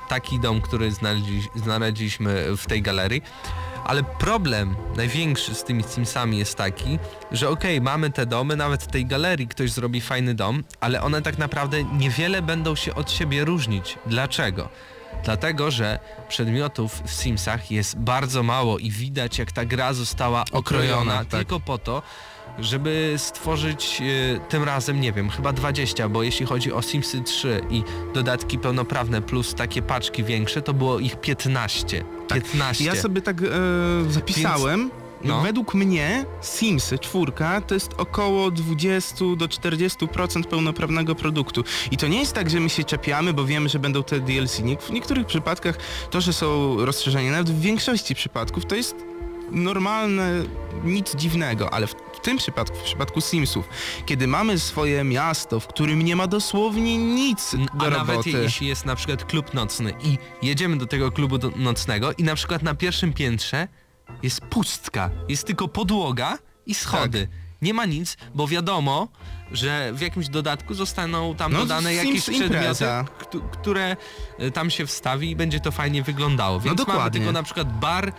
taki dom, który znaleźli, znaleźliśmy w tej galerii. Ale problem największy z tymi Simsami jest taki, że okej, mamy te domy, nawet w tej galerii ktoś zrobi fajny dom, ale one tak naprawdę niewiele będą się od siebie różnić. Dlaczego? Dlatego, że przedmiotów w Simsach jest bardzo mało i widać jak ta gra została okrojona, Okrojona, tak. tylko po to, żeby stworzyć e, tym razem, nie wiem, chyba 20, bo jeśli chodzi o Simsy 3 i dodatki pełnoprawne plus takie paczki większe, to było ich 15. 15. Ja sobie tak e, zapisałem. No. Według mnie Sims 4 to jest około 20 do 40% pełnoprawnego produktu. I to nie jest tak, że my się czepiamy, bo wiemy, że będą te DLC. W niektórych przypadkach to, że są rozszerzenia, nawet w większości przypadków to jest normalne, nic dziwnego, ale w, tym przypadku, w przypadku Simsów, kiedy mamy swoje miasto, w którym nie ma dosłownie nic do A nawet roboty. jeśli jest na przykład klub nocny i jedziemy do tego klubu nocnego i na przykład na pierwszym piętrze jest pustka, jest tylko podłoga i schody. Tak. Nie ma nic, bo wiadomo, że w jakimś dodatku zostaną tam No, dodane jakieś przedmioty, które y, tam się wstawi i będzie to fajnie wyglądało. Więc mamy No dokładnie. tylko na przykład bar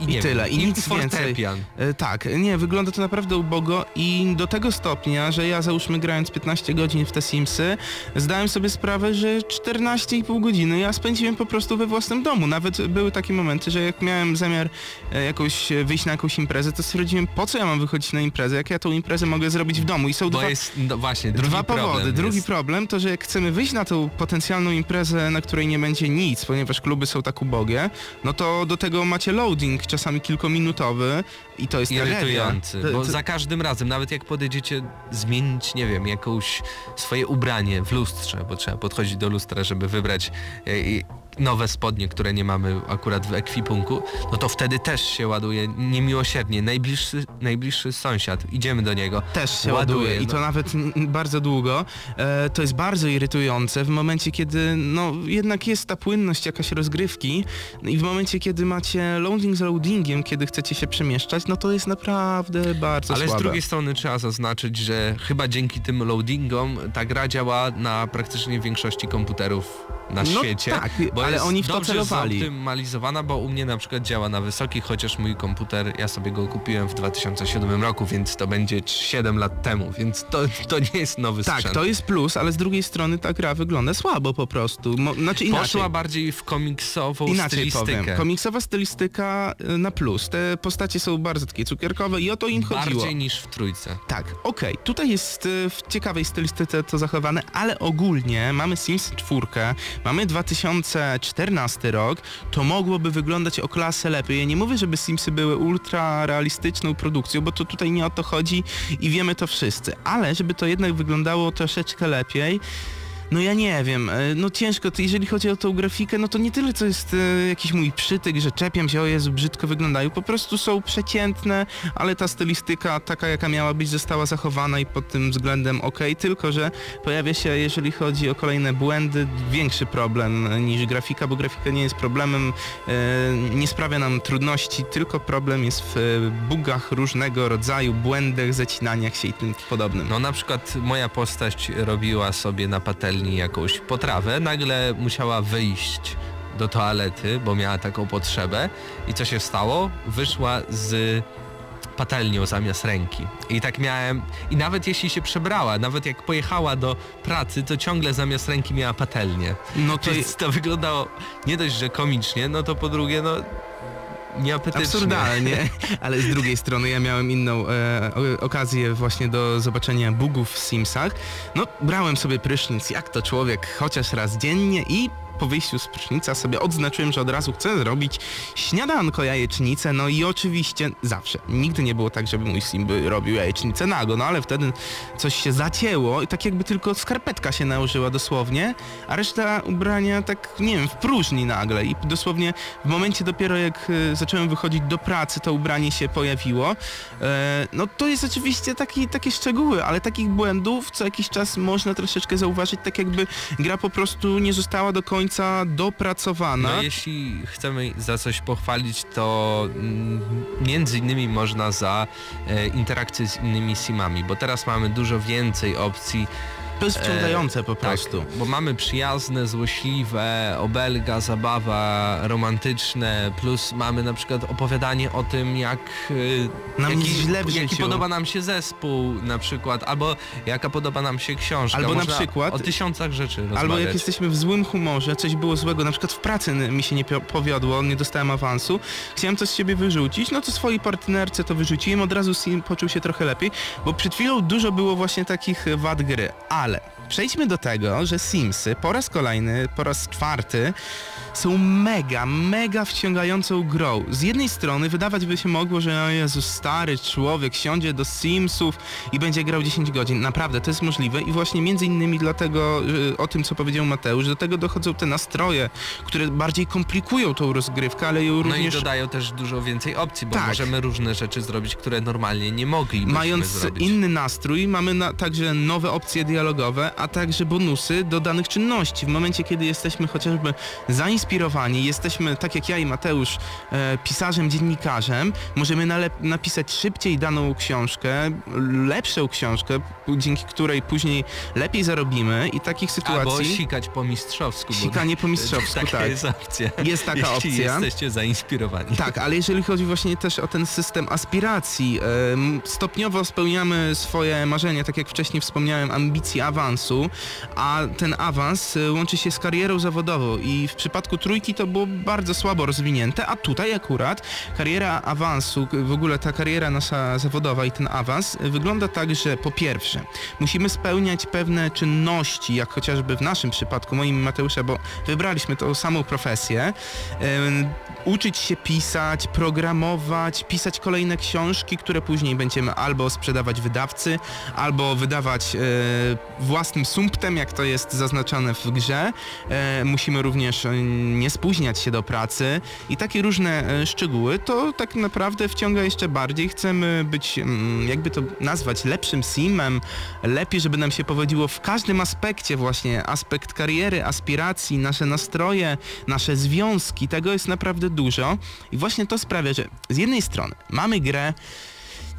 i, I tyle, wiem, i nic więcej. fortepian. E, Tak, nie, wygląda to naprawdę ubogo i do tego stopnia, że ja załóżmy grając 15 godzin w te Simsy, zdałem sobie sprawę, że 14,5 godziny ja spędziłem po prostu we własnym domu. Nawet były takie momenty, że jak miałem zamiar e, jakoś wyjść na jakąś imprezę, to stwierdziłem, po co ja mam wychodzić na imprezę, jak ja tą imprezę mogę zrobić w domu. I są Bo dwa, jest, no właśnie, dwa powody. problem Drugi jest. problem to, że jak chcemy wyjść na tą potencjalną imprezę, na której nie będzie nic, ponieważ kluby są tak ubogie, no to do tego macie loading, czasami kilkuminutowy i to jest irytujący, bo to- za każdym razem, nawet jak podejdziecie zmienić, nie wiem, jakąś swoje ubranie w lustrze, bo trzeba podchodzić do lustra, żeby wybrać e, nowe spodnie, które nie mamy akurat w ekwipunku, no to wtedy też się ładuje niemiłosiernie. Najbliższy, najbliższy sąsiad, idziemy do niego. Też się Ładuje, ładuje i to no. nawet bardzo długo. E, to jest bardzo irytujące w momencie, kiedy no jednak jest ta płynność jakaś rozgrywki i w momencie, kiedy macie loading z loadingiem, kiedy chcecie się przemieszczać, no to jest naprawdę bardzo Ale słabe. z drugiej strony trzeba zaznaczyć, że chyba dzięki tym loadingom ta gra działa na praktycznie większości komputerów na No świecie. tak, bo ale oni w to dobrze celowali. zoptymalizowana, bo u mnie na przykład działa na wysokich, chociaż mój komputer, ja sobie go kupiłem w 2007 roku, więc to będzie 7 lat temu, więc to, to nie jest nowy Tak, sprzęt. to jest plus, ale z drugiej strony ta gra wygląda słabo po prostu. Mo, znaczy inaczej. Poszła bardziej w komiksową Inaczej stylistykę. powiem. Komiksowa stylistyka y, na plus. Te postacie są bardzo takie cukierkowe i o to im chodziło. Bardziej niż w trójce. Tak, okej. Tutaj jest y, w ciekawej stylistyce to zachowane, ale ogólnie mamy Sims 4, mamy 2014 rok, to mogłoby wyglądać o klasę lepiej. Ja nie mówię, żeby Simsy były ultra realistyczną produkcją, bo to tutaj nie o to chodzi i wiemy to wszyscy, ale żeby to jednak wyglądało troszeczkę lepiej, no ja nie wiem, e, no ciężko, jeżeli chodzi o tą grafikę, no to nie tyle co jest e, jakiś mój przytyk, że czepiam się, o Jezu, brzydko wyglądają, po prostu są przeciętne, ale ta stylistyka taka jaka miała być została zachowana i pod tym względem ok, tylko że pojawia się, jeżeli chodzi o kolejne błędy, większy problem niż grafika, bo grafika nie jest problemem, e, nie sprawia nam trudności, tylko problem jest w bugach różnego rodzaju, błędach, zacinaniach się i tym podobnym. No na przykład moja postać robiła sobie na patelni jakąś potrawę, nagle musiała wyjść do toalety, bo miała taką potrzebę i co się stało? Wyszła z patelnią zamiast ręki. I tak miałem, i nawet jeśli się przebrała, nawet jak pojechała do pracy, to ciągle zamiast ręki miała patelnię. No to Więc to wyglądało nie dość, że komicznie, no to po drugie, no nieapetycznie. Absurdalnie, ale z drugiej strony ja miałem inną e, okazję właśnie do zobaczenia bugów w Simsach. No, brałem sobie prysznic, jak to człowiek, chociaż raz dziennie i po wyjściu z prysznica sobie odznaczyłem, że od razu chcę zrobić śniadanko jajecznicę, no i oczywiście zawsze. Nigdy nie było tak, żeby mój sim by robił jajecznicę nago, no ale wtedy coś się zacięło i tak jakby tylko skarpetka się nałożyła dosłownie, a reszta ubrania tak, nie wiem, w próżni nagle i dosłownie w momencie dopiero jak e, zacząłem wychodzić do pracy, to ubranie się pojawiło. E, no to jest oczywiście taki, takie szczegóły, ale takich błędów co jakiś czas można troszeczkę zauważyć, tak jakby gra po prostu nie została do końca dopracowana. No jeśli chcemy za coś pochwalić, to mm, między innymi można za e, interakcję z innymi simami, bo teraz mamy dużo więcej opcji To jest wciągające po Tak, prostu. bo mamy przyjazne, złośliwe, obelga, zabawa, romantyczne, plus mamy na przykład opowiadanie o tym, jak y, Nam jaki, źle w jaki podoba nam się zespół na przykład, albo jaka podoba nam się książka. Albo na Można przykład- o tysiącach rzeczy Albo jak rozmawiać. jesteśmy w złym humorze, coś było złego, na przykład w pracy mi się nie powiodło, nie dostałem awansu, chciałem coś z siebie wyrzucić, no to swojej partnerce to wyrzuciłem, od razu Sim poczuł się trochę lepiej, bo przed chwilą dużo było właśnie takich e, wad gry, ale Natale. Przejdźmy do tego, że Simsy po raz kolejny, po raz czwarty są mega, mega wciągającą grą. Z jednej strony wydawać by się mogło, że o Jezu, stary człowiek siądzie do Simsów i będzie grał 10 godzin. Naprawdę, to jest możliwe i właśnie między innymi dlatego że o tym, co powiedział Mateusz, do tego dochodzą te nastroje, które bardziej komplikują tą rozgrywkę, ale ją No i również dodają też dużo więcej opcji, bo Tak. możemy różne rzeczy zrobić, które normalnie nie moglibyśmy Mając zrobić. inny nastrój, mamy na, także nowe opcje dialogowe, a także bonusy do danych czynności. W momencie, kiedy jesteśmy chociażby zainspirowani, jesteśmy, tak jak ja i Mateusz, e, pisarzem, dziennikarzem, możemy napisać szybciej daną książkę, lepszą książkę, dzięki której później lepiej zarobimy i takich Albo sytuacji... sikać po mistrzowsku. Sikanie po mistrzowsku, taka tak. jest opcja. Jest taka Jeśli opcja. jesteście zainspirowani. Tak, ale jeżeli chodzi właśnie też o ten system aspiracji, stopniowo spełniamy swoje marzenia, tak jak wcześniej wspomniałem, ambicje awansu, a ten awans e, łączy się z karierą zawodową i w przypadku trójki to było bardzo słabo rozwinięte, a tutaj akurat kariera awansu, k- w ogóle ta kariera nasza zawodowa i ten awans e, wygląda tak, że po pierwsze musimy spełniać pewne czynności, jak chociażby w naszym przypadku, moim Mateusza, bo wybraliśmy tą samą profesję, uczyć się pisać, programować, pisać kolejne książki, które później będziemy albo sprzedawać wydawcy, albo wydawać e, własnym sumptem, jak to jest zaznaczone w grze. E, musimy również e, nie spóźniać się do pracy i takie różne e, szczegóły, to tak naprawdę wciąga jeszcze bardziej. Chcemy być, mm, jakby to nazwać, lepszym simem, lepiej, żeby nam się powodziło w każdym aspekcie właśnie, aspekt kariery, aspiracji, nasze nastroje, nasze związki, tego jest naprawdę dużo i właśnie to sprawia, że z jednej strony mamy grę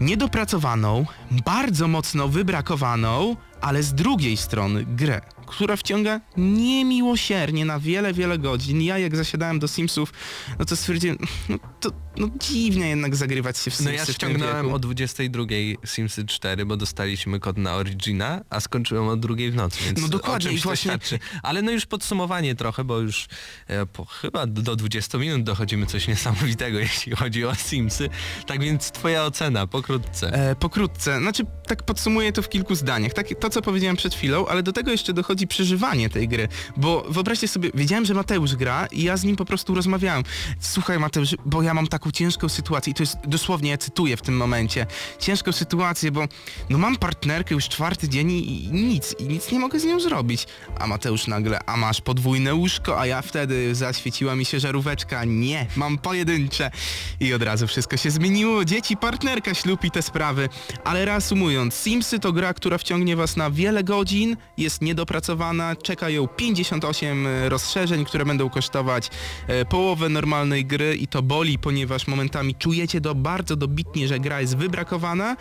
niedopracowaną, bardzo mocno wybrakowaną, ale z drugiej strony grę, która wciąga niemiłosiernie na wiele, wiele godzin. Ja jak zasiadałem do Simsów, no to stwierdziłem, no to no dziwnie jednak zagrywać się w Simsy No ja ściągnąłem wieku. o 22 Simsy 4, bo dostaliśmy kod na Origina, a skończyłem o drugiej w nocy, więc No dokładnie, i właśnie- świadczy. Ale no już podsumowanie trochę, bo już e, po, chyba do do 20 minut dochodzimy coś niesamowitego, jeśli chodzi o Simsy. Tak więc twoja ocena, pokrótce. E, pokrótce, znaczy tak podsumuję to w kilku zdaniach. Tak, to, co powiedziałem przed chwilą, ale do tego jeszcze dochodzi przeżywanie tej gry. Bo wyobraźcie sobie, wiedziałem, że Mateusz gra i ja z nim po prostu rozmawiałem. Słuchaj Mateusz, bo ja mam taką ciężką sytuację i to jest dosłownie, ja cytuję w tym momencie, ciężką sytuację, bo no mam partnerkę już czwarty dzień i, i nic, i nic nie mogę z nią zrobić. A Mateusz nagle, a masz podwójne łóżko, a ja wtedy zaświeciła mi się żaróweczka, nie, mam pojedyncze. I od razu wszystko się zmieniło, dzieci, partnerka, ślub i te sprawy. Ale reasumując, Simsy to gra, która wciągnie was na wiele godzin, jest niedopracowana, czeka ją 58 rozszerzeń, które będą kosztować e, połowę normalnej gry i to boli, ponieważ momentami czujecie do bardzo dobitnie, że gra jest wybrakowana.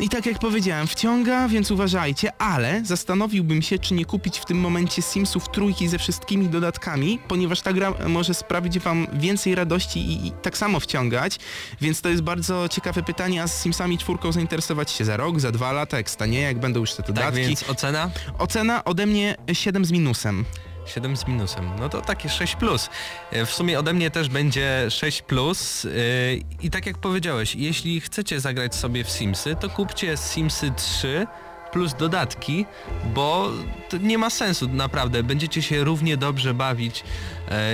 I tak jak powiedziałem, wciąga, więc uważajcie, ale zastanowiłbym się, czy nie kupić w tym momencie Simsów trójki ze wszystkimi dodatkami, ponieważ ta gra może sprawić wam więcej radości i, i tak samo wciągać, więc to jest bardzo ciekawe pytanie, a z Simsami czwórką zainteresować się za rok, za dwa lata, jak stanie, jak będą już te Tak dodatki. więc ocena? Ocena ode mnie 7 z minusem. 7 z minusem. No to takie 6 plus. E, W sumie ode mnie też będzie 6 plus e, i tak jak powiedziałeś, jeśli chcecie zagrać sobie w Simsy, to kupcie Simsy 3 plus dodatki, bo to nie ma sensu naprawdę. Będziecie się równie dobrze bawić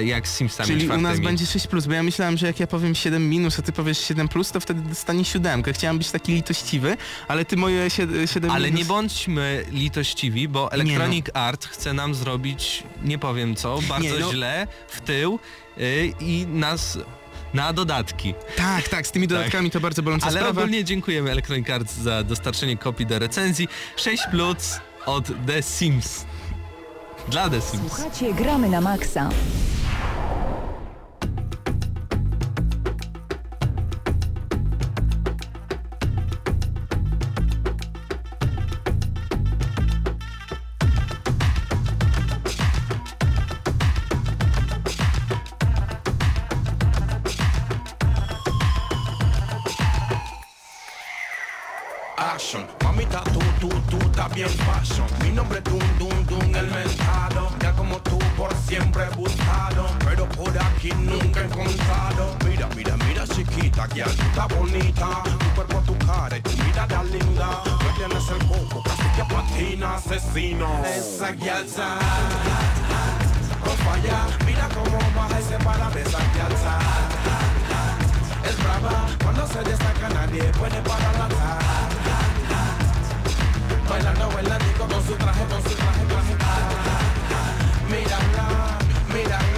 jak z Simsami Czyli u nas czwartymi. będzie 6 plus, bo ja myślałem, że jak ja powiem 7 minus, a ty powiesz 7 plus, to wtedy dostanie siódemkę. Chciałem być taki litościwy, ale ty moje 7, 7 Ale minus... nie bądźmy litościwi, bo Electronic Art chce nam zrobić, nie powiem co, bardzo no. źle w tył y, i nas na dodatki. Tak, tak, z tymi dodatkami to bardzo boląca Ale sprawa. ogólnie dziękujemy Electronic Arts za dostarczenie kopii do recenzji. 6 plus od The Sims. Dla The Sims. Słuchacie Gramy na Maxa. Mi nombre es Dun, Dun, Dun, el mentado. Ya como tú por siempre he buscado, pero por aquí nunca he encontrado. Mira, mira, mira chiquita, que aquí está bonita. Tu cuerpo, tu cara y tu mirada linda. No tienes el coco, casi que patina asesino. Esa guialza. Con falla, mira cómo baja y se para de esa guialza. Es brava, cuando se destaca nadie puede pararla. Bailando, bailando con su traje, con su traje, traje. Mírala, mírala,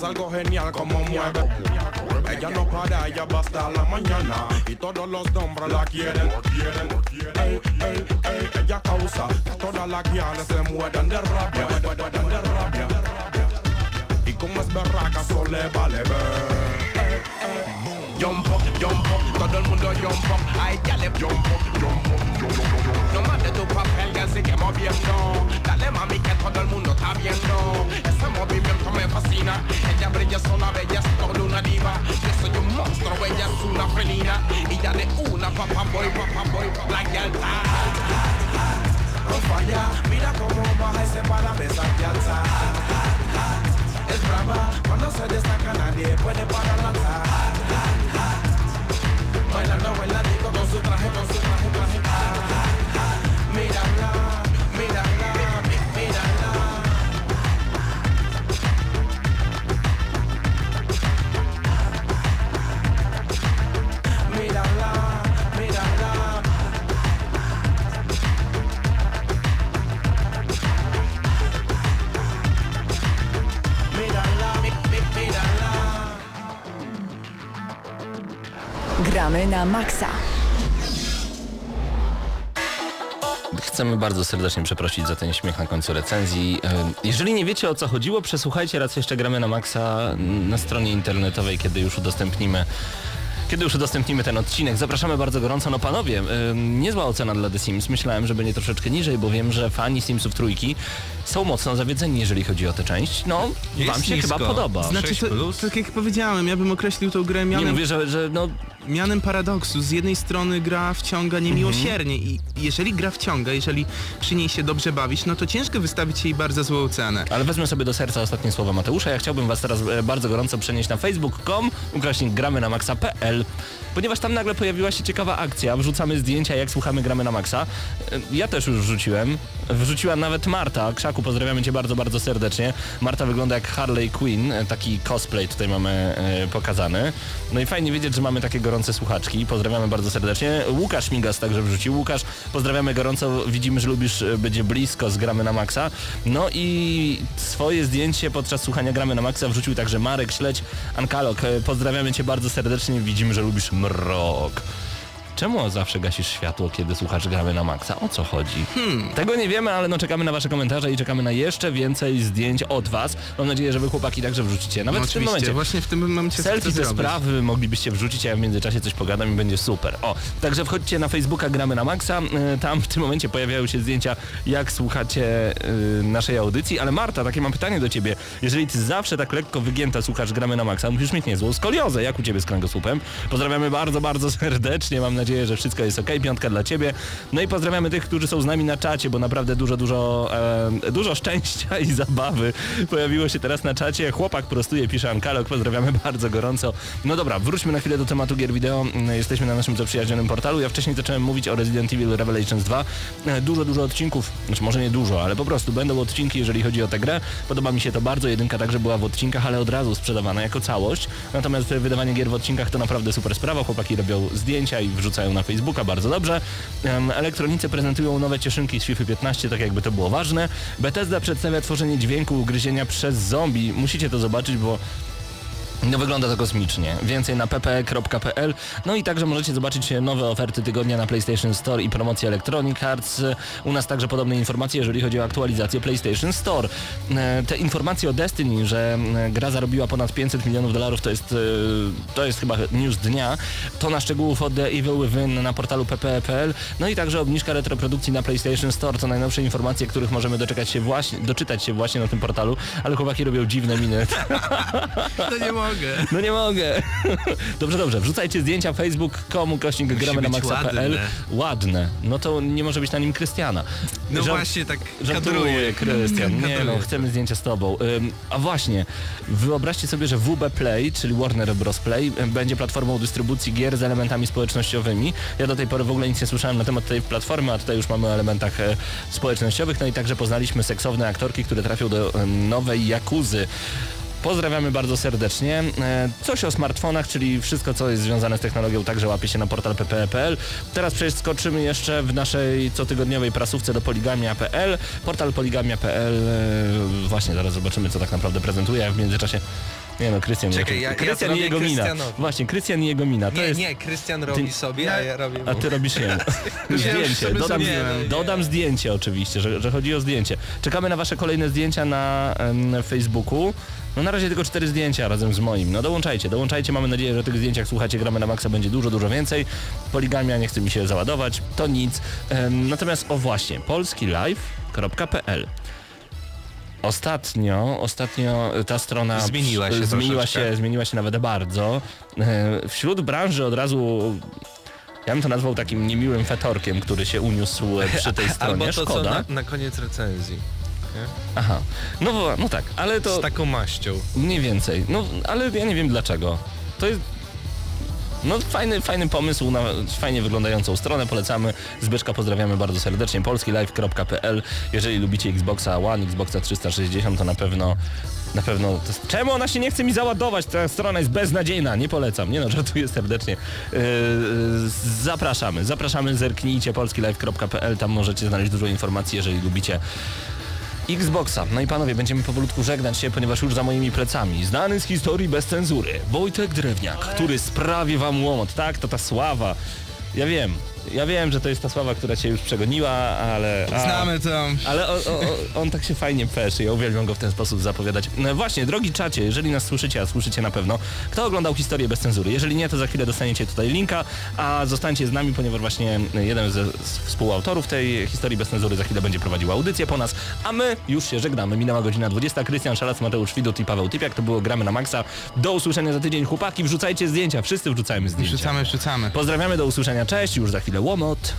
es algo genial como mueve. Ella no para, ella va hasta la mañana. Y todos los hombres la quieren. Ey, ey, ey, ella causa que todas las guianas se mueran de rabia. mueran de rabia. Y como es berraca, eso le vale ver. Jump up, jump up, todo el mundo jump up. A ella le jump up, jump up, jump up. No más de tu papel que sigue moviendo. Dale mami que todo el mundo está viendo. Ese movimiento me fascina. Ella brilla sola, bella, es toda una diva. Yo soy un monstruo, ella es una felina. Y ya de una papá boy, papá boy, la guialta. No falla, mira cómo baja y se para de esa guialta. Es brava, cuando se destaca nadie puede pararla. Bailando, bailando con su traje, con su na maksa. Chcemy bardzo serdecznie przeprosić za ten śmiech na końcu recenzji. E, Jeżeli nie wiecie o co chodziło, przesłuchajcie raz jeszcze gramy na maksa na stronie internetowej, kiedy już udostępnimy kiedy już udostępnimy ten odcinek. Zapraszamy bardzo gorąco. No panowie, e, niezła ocena dla The Sims. Myślałem, że będzie troszeczkę niżej, bo wiem, że fani Simsów trójki są mocno zawiedzeni, jeżeli chodzi o tę część. No, Jest wam się nisko. chyba podoba. Znaczy, 6 to, tak jak powiedziałem, ja bym określił tą grę Nie mianem, mówię, że, że no, mianem paradoksu. Z jednej strony gra wciąga niemiłosiernie i jeżeli gra wciąga, jeżeli przy niej się dobrze bawić, no to ciężko wystawić jej bardzo złą cenę. Ale wezmę sobie do serca ostatnie słowa Mateusza. Ja chciałbym was teraz e, bardzo gorąco przenieść na facebook.com ukośnik gramy na maxa.pl ponieważ tam nagle pojawiła się ciekawa akcja. Wrzucamy zdjęcia jak słuchamy gramy na maxa. E, Ja też już wrzuciłem. Wrzuciła nawet Marta. Krzaku, pozdrawiamy cię bardzo, bardzo serdecznie. Marta wygląda jak Harley Quinn. e, Taki cosplay tutaj mamy pokazany. No i fajnie wiedzieć, że mamy takie gorące słuchaczki. Pozdrawiamy bardzo serdecznie. Łukasz Migas także wrzucił. Łukasz, pozdrawiamy gorąco. Widzimy, że lubisz e, być blisko z gramy na maksa. No i swoje zdjęcie podczas słuchania gramy na maksa wrzucił także Marek Śledź Ankalok. E, Pozdrawiamy cię bardzo serdecznie. Widzimy, że lubisz mrok. Czemu zawsze gasisz światło, kiedy słuchasz gramy na maksa? O co chodzi? Tego nie wiemy, ale no czekamy na wasze komentarze i czekamy na jeszcze więcej zdjęć od was. Mam nadzieję, że wy chłopaki także wrzucicie. Nawet No, w tym momencie. właśnie w tym momencie Selfie zrobić. sprawy moglibyście wrzucić, a ja w międzyczasie coś pogadam i będzie super. O, także wchodźcie na Facebooka Gramy na Maxa. y, Tam w tym momencie pojawiają się zdjęcia, jak słuchacie y, naszej audycji. Ale Marta, takie mam pytanie do ciebie. Jeżeli ty zawsze tak lekko wygięta słuchasz Gramy na Maxa, musisz mieć niezłą skoliozę. Jak u ciebie z kręgosłupem? Pozdrawiamy bardzo, bardzo serdecznie. Mam nadzieję, że wszystko jest ok. Piątka dla ciebie. No i pozdrawiamy tych, którzy są z nami na czacie, bo naprawdę dużo, dużo, e, dużo szczęścia i zabawy pojawiło się teraz na czacie. Chłopak prostuje, pisze Ankalok. Pozdrawiamy bardzo gorąco. No dobra, wróćmy na chwilę do tematu gier wideo. Jesteśmy na naszym zaprzyjaźnionym portalu. Ja wcześniej zacząłem mówić o Resident Evil Revelations 2. E, Dużo, dużo odcinków, znaczy może nie dużo, ale po prostu będą odcinki, jeżeli chodzi o tę grę. Podoba mi się to bardzo. Jedynka także była w odcinkach, ale od razu sprzedawana jako całość. Natomiast wydawanie gier w odcinkach to naprawdę super sprawa. Chłopaki robią zdjęcia i wrzucają na Facebooka bardzo dobrze. Em, Elektronicy prezentują nowe cieszynki z FIFA 15, tak jakby to było ważne. Bethesda przedstawia tworzenie dźwięku ugryzienia przez zombie. Musicie to zobaczyć, bo No wygląda to kosmicznie. Więcej na ppe.pl. No i także możecie zobaczyć nowe oferty tygodnia na PlayStation Store i promocję Electronic Arts. U nas także podobne informacje, jeżeli chodzi o aktualizację PlayStation Store. E, Te informacje o Destiny, że e, gra zarobiła ponad 500 milionów dolarów, to jest, e, to jest chyba news dnia. To na szczegółów od The Evil Within na portalu ppe.pl. No i także obniżka retroprodukcji na PlayStation Store. To najnowsze informacje, których możemy doczekać się właśnie, doczytać się właśnie na tym portalu, ale chłopaki robią dziwne miny. No nie mogę. No nie mogę. Dobrze, dobrze. Wrzucajcie zdjęcia facebook.com kośnik gramy na maxa.pl. ładne. Ładne. No to nie może być na nim Krystiana. No właśnie tak kadruję. Krystian. Nie no, chcemy zdjęcia z tobą. Ym, a właśnie, wyobraźcie sobie, że WB Play, czyli Warner Bros. Play, będzie platformą dystrybucji gier z elementami społecznościowymi. Ja do tej pory w ogóle nic nie słyszałem na temat tej platformy, a tutaj już mamy o elementach e, społecznościowych. No i także poznaliśmy seksowne aktorki, które trafią do ym, nowej Jakuzy. Pozdrawiamy bardzo serdecznie. E, Coś o smartfonach, czyli wszystko, co jest związane z technologią, także łapie się na portal pp.pl. Teraz przeskoczymy jeszcze w naszej cotygodniowej prasówce do poligamia.pl. Portal poligamia.pl. e, Właśnie, zaraz zobaczymy, co tak naprawdę prezentuje, a w międzyczasie... Nie no, Krystian, Czekaj, ja- ja Krystian to i jego mina. Właśnie, Krystian i jego mina. To Nie, jest... nie, Krystian robi sobie, a ja robię A ty robisz jemu. zdjęcie. Dodam, zrobiłem. dodam zdjęcie oczywiście, że, że chodzi o zdjęcie. Czekamy na wasze kolejne zdjęcia na em, Facebooku. No na razie tylko cztery zdjęcia razem z moim. No dołączajcie, dołączajcie. Mamy nadzieję, że tych zdjęciach słuchacie gramy na maksa będzie dużo, dużo więcej. Poligamia nie chce mi się załadować, to nic. Natomiast o właśnie, polskilive.pl Ostatnio, ostatnio ta strona Zmieniła się zmieniła troszeczkę. się, zmieniła się nawet bardzo. E, Wśród branży od razu ja bym to nazwał takim niemiłym fetorkiem, który się uniósł przy tej stronie. Albo to, co Szkoda. na, na koniec recenzji. Aha. No, no tak, ale to Z taką maścią. mniej więcej. No, ale ja nie wiem dlaczego. To jest no fajny, fajny pomysł na fajnie wyglądającą stronę, polecamy. Zbyszka pozdrawiamy bardzo serdecznie. polskilive.pl Jeżeli lubicie Xboxa One, Xboxa 360 to na pewno na pewno... Czemu ona się nie chce mi załadować? Ta strona jest beznadziejna, nie polecam. Nie no, żartuję serdecznie. Yy, zapraszamy, zapraszamy, zerknijcie polskilive.pl, tam możecie znaleźć dużo informacji, jeżeli lubicie Xboxa. No i panowie, będziemy powolutku żegnać się, ponieważ już za moimi plecami znany z historii bez cenzury Wojtek Drewniak, który sprawi wam łomot. Tak, to ta sława. Ja wiem, ja wiem, że to jest ta sława, która cię już przegoniła, ale... a- Znamy to. ale o, o, on tak się fajnie peszy, ja uwielbiam go w ten sposób zapowiadać. No właśnie, drogi czacie, jeżeli nas słyszycie, a słyszycie na pewno, kto oglądał historię bez cenzury? Jeżeli nie, to za chwilę dostaniecie tutaj linka, a zostańcie z nami, ponieważ właśnie jeden ze współautorów tej historii bez cenzury za chwilę będzie prowadził audycję po nas, a my już się żegnamy. Minęła godzina 20. Krystian Szalac, Mateusz Widut i Paweł Typiak. To było Gramy na Maxa. Do usłyszenia za tydzień. Chłopaki, wrzucajcie zdjęcia. Wszyscy wrzucajmy zdjęcia. Wrzucamy, wrzucamy. Pozdrawiamy, do usłyszenia. Cześć, już za chwilę łomot.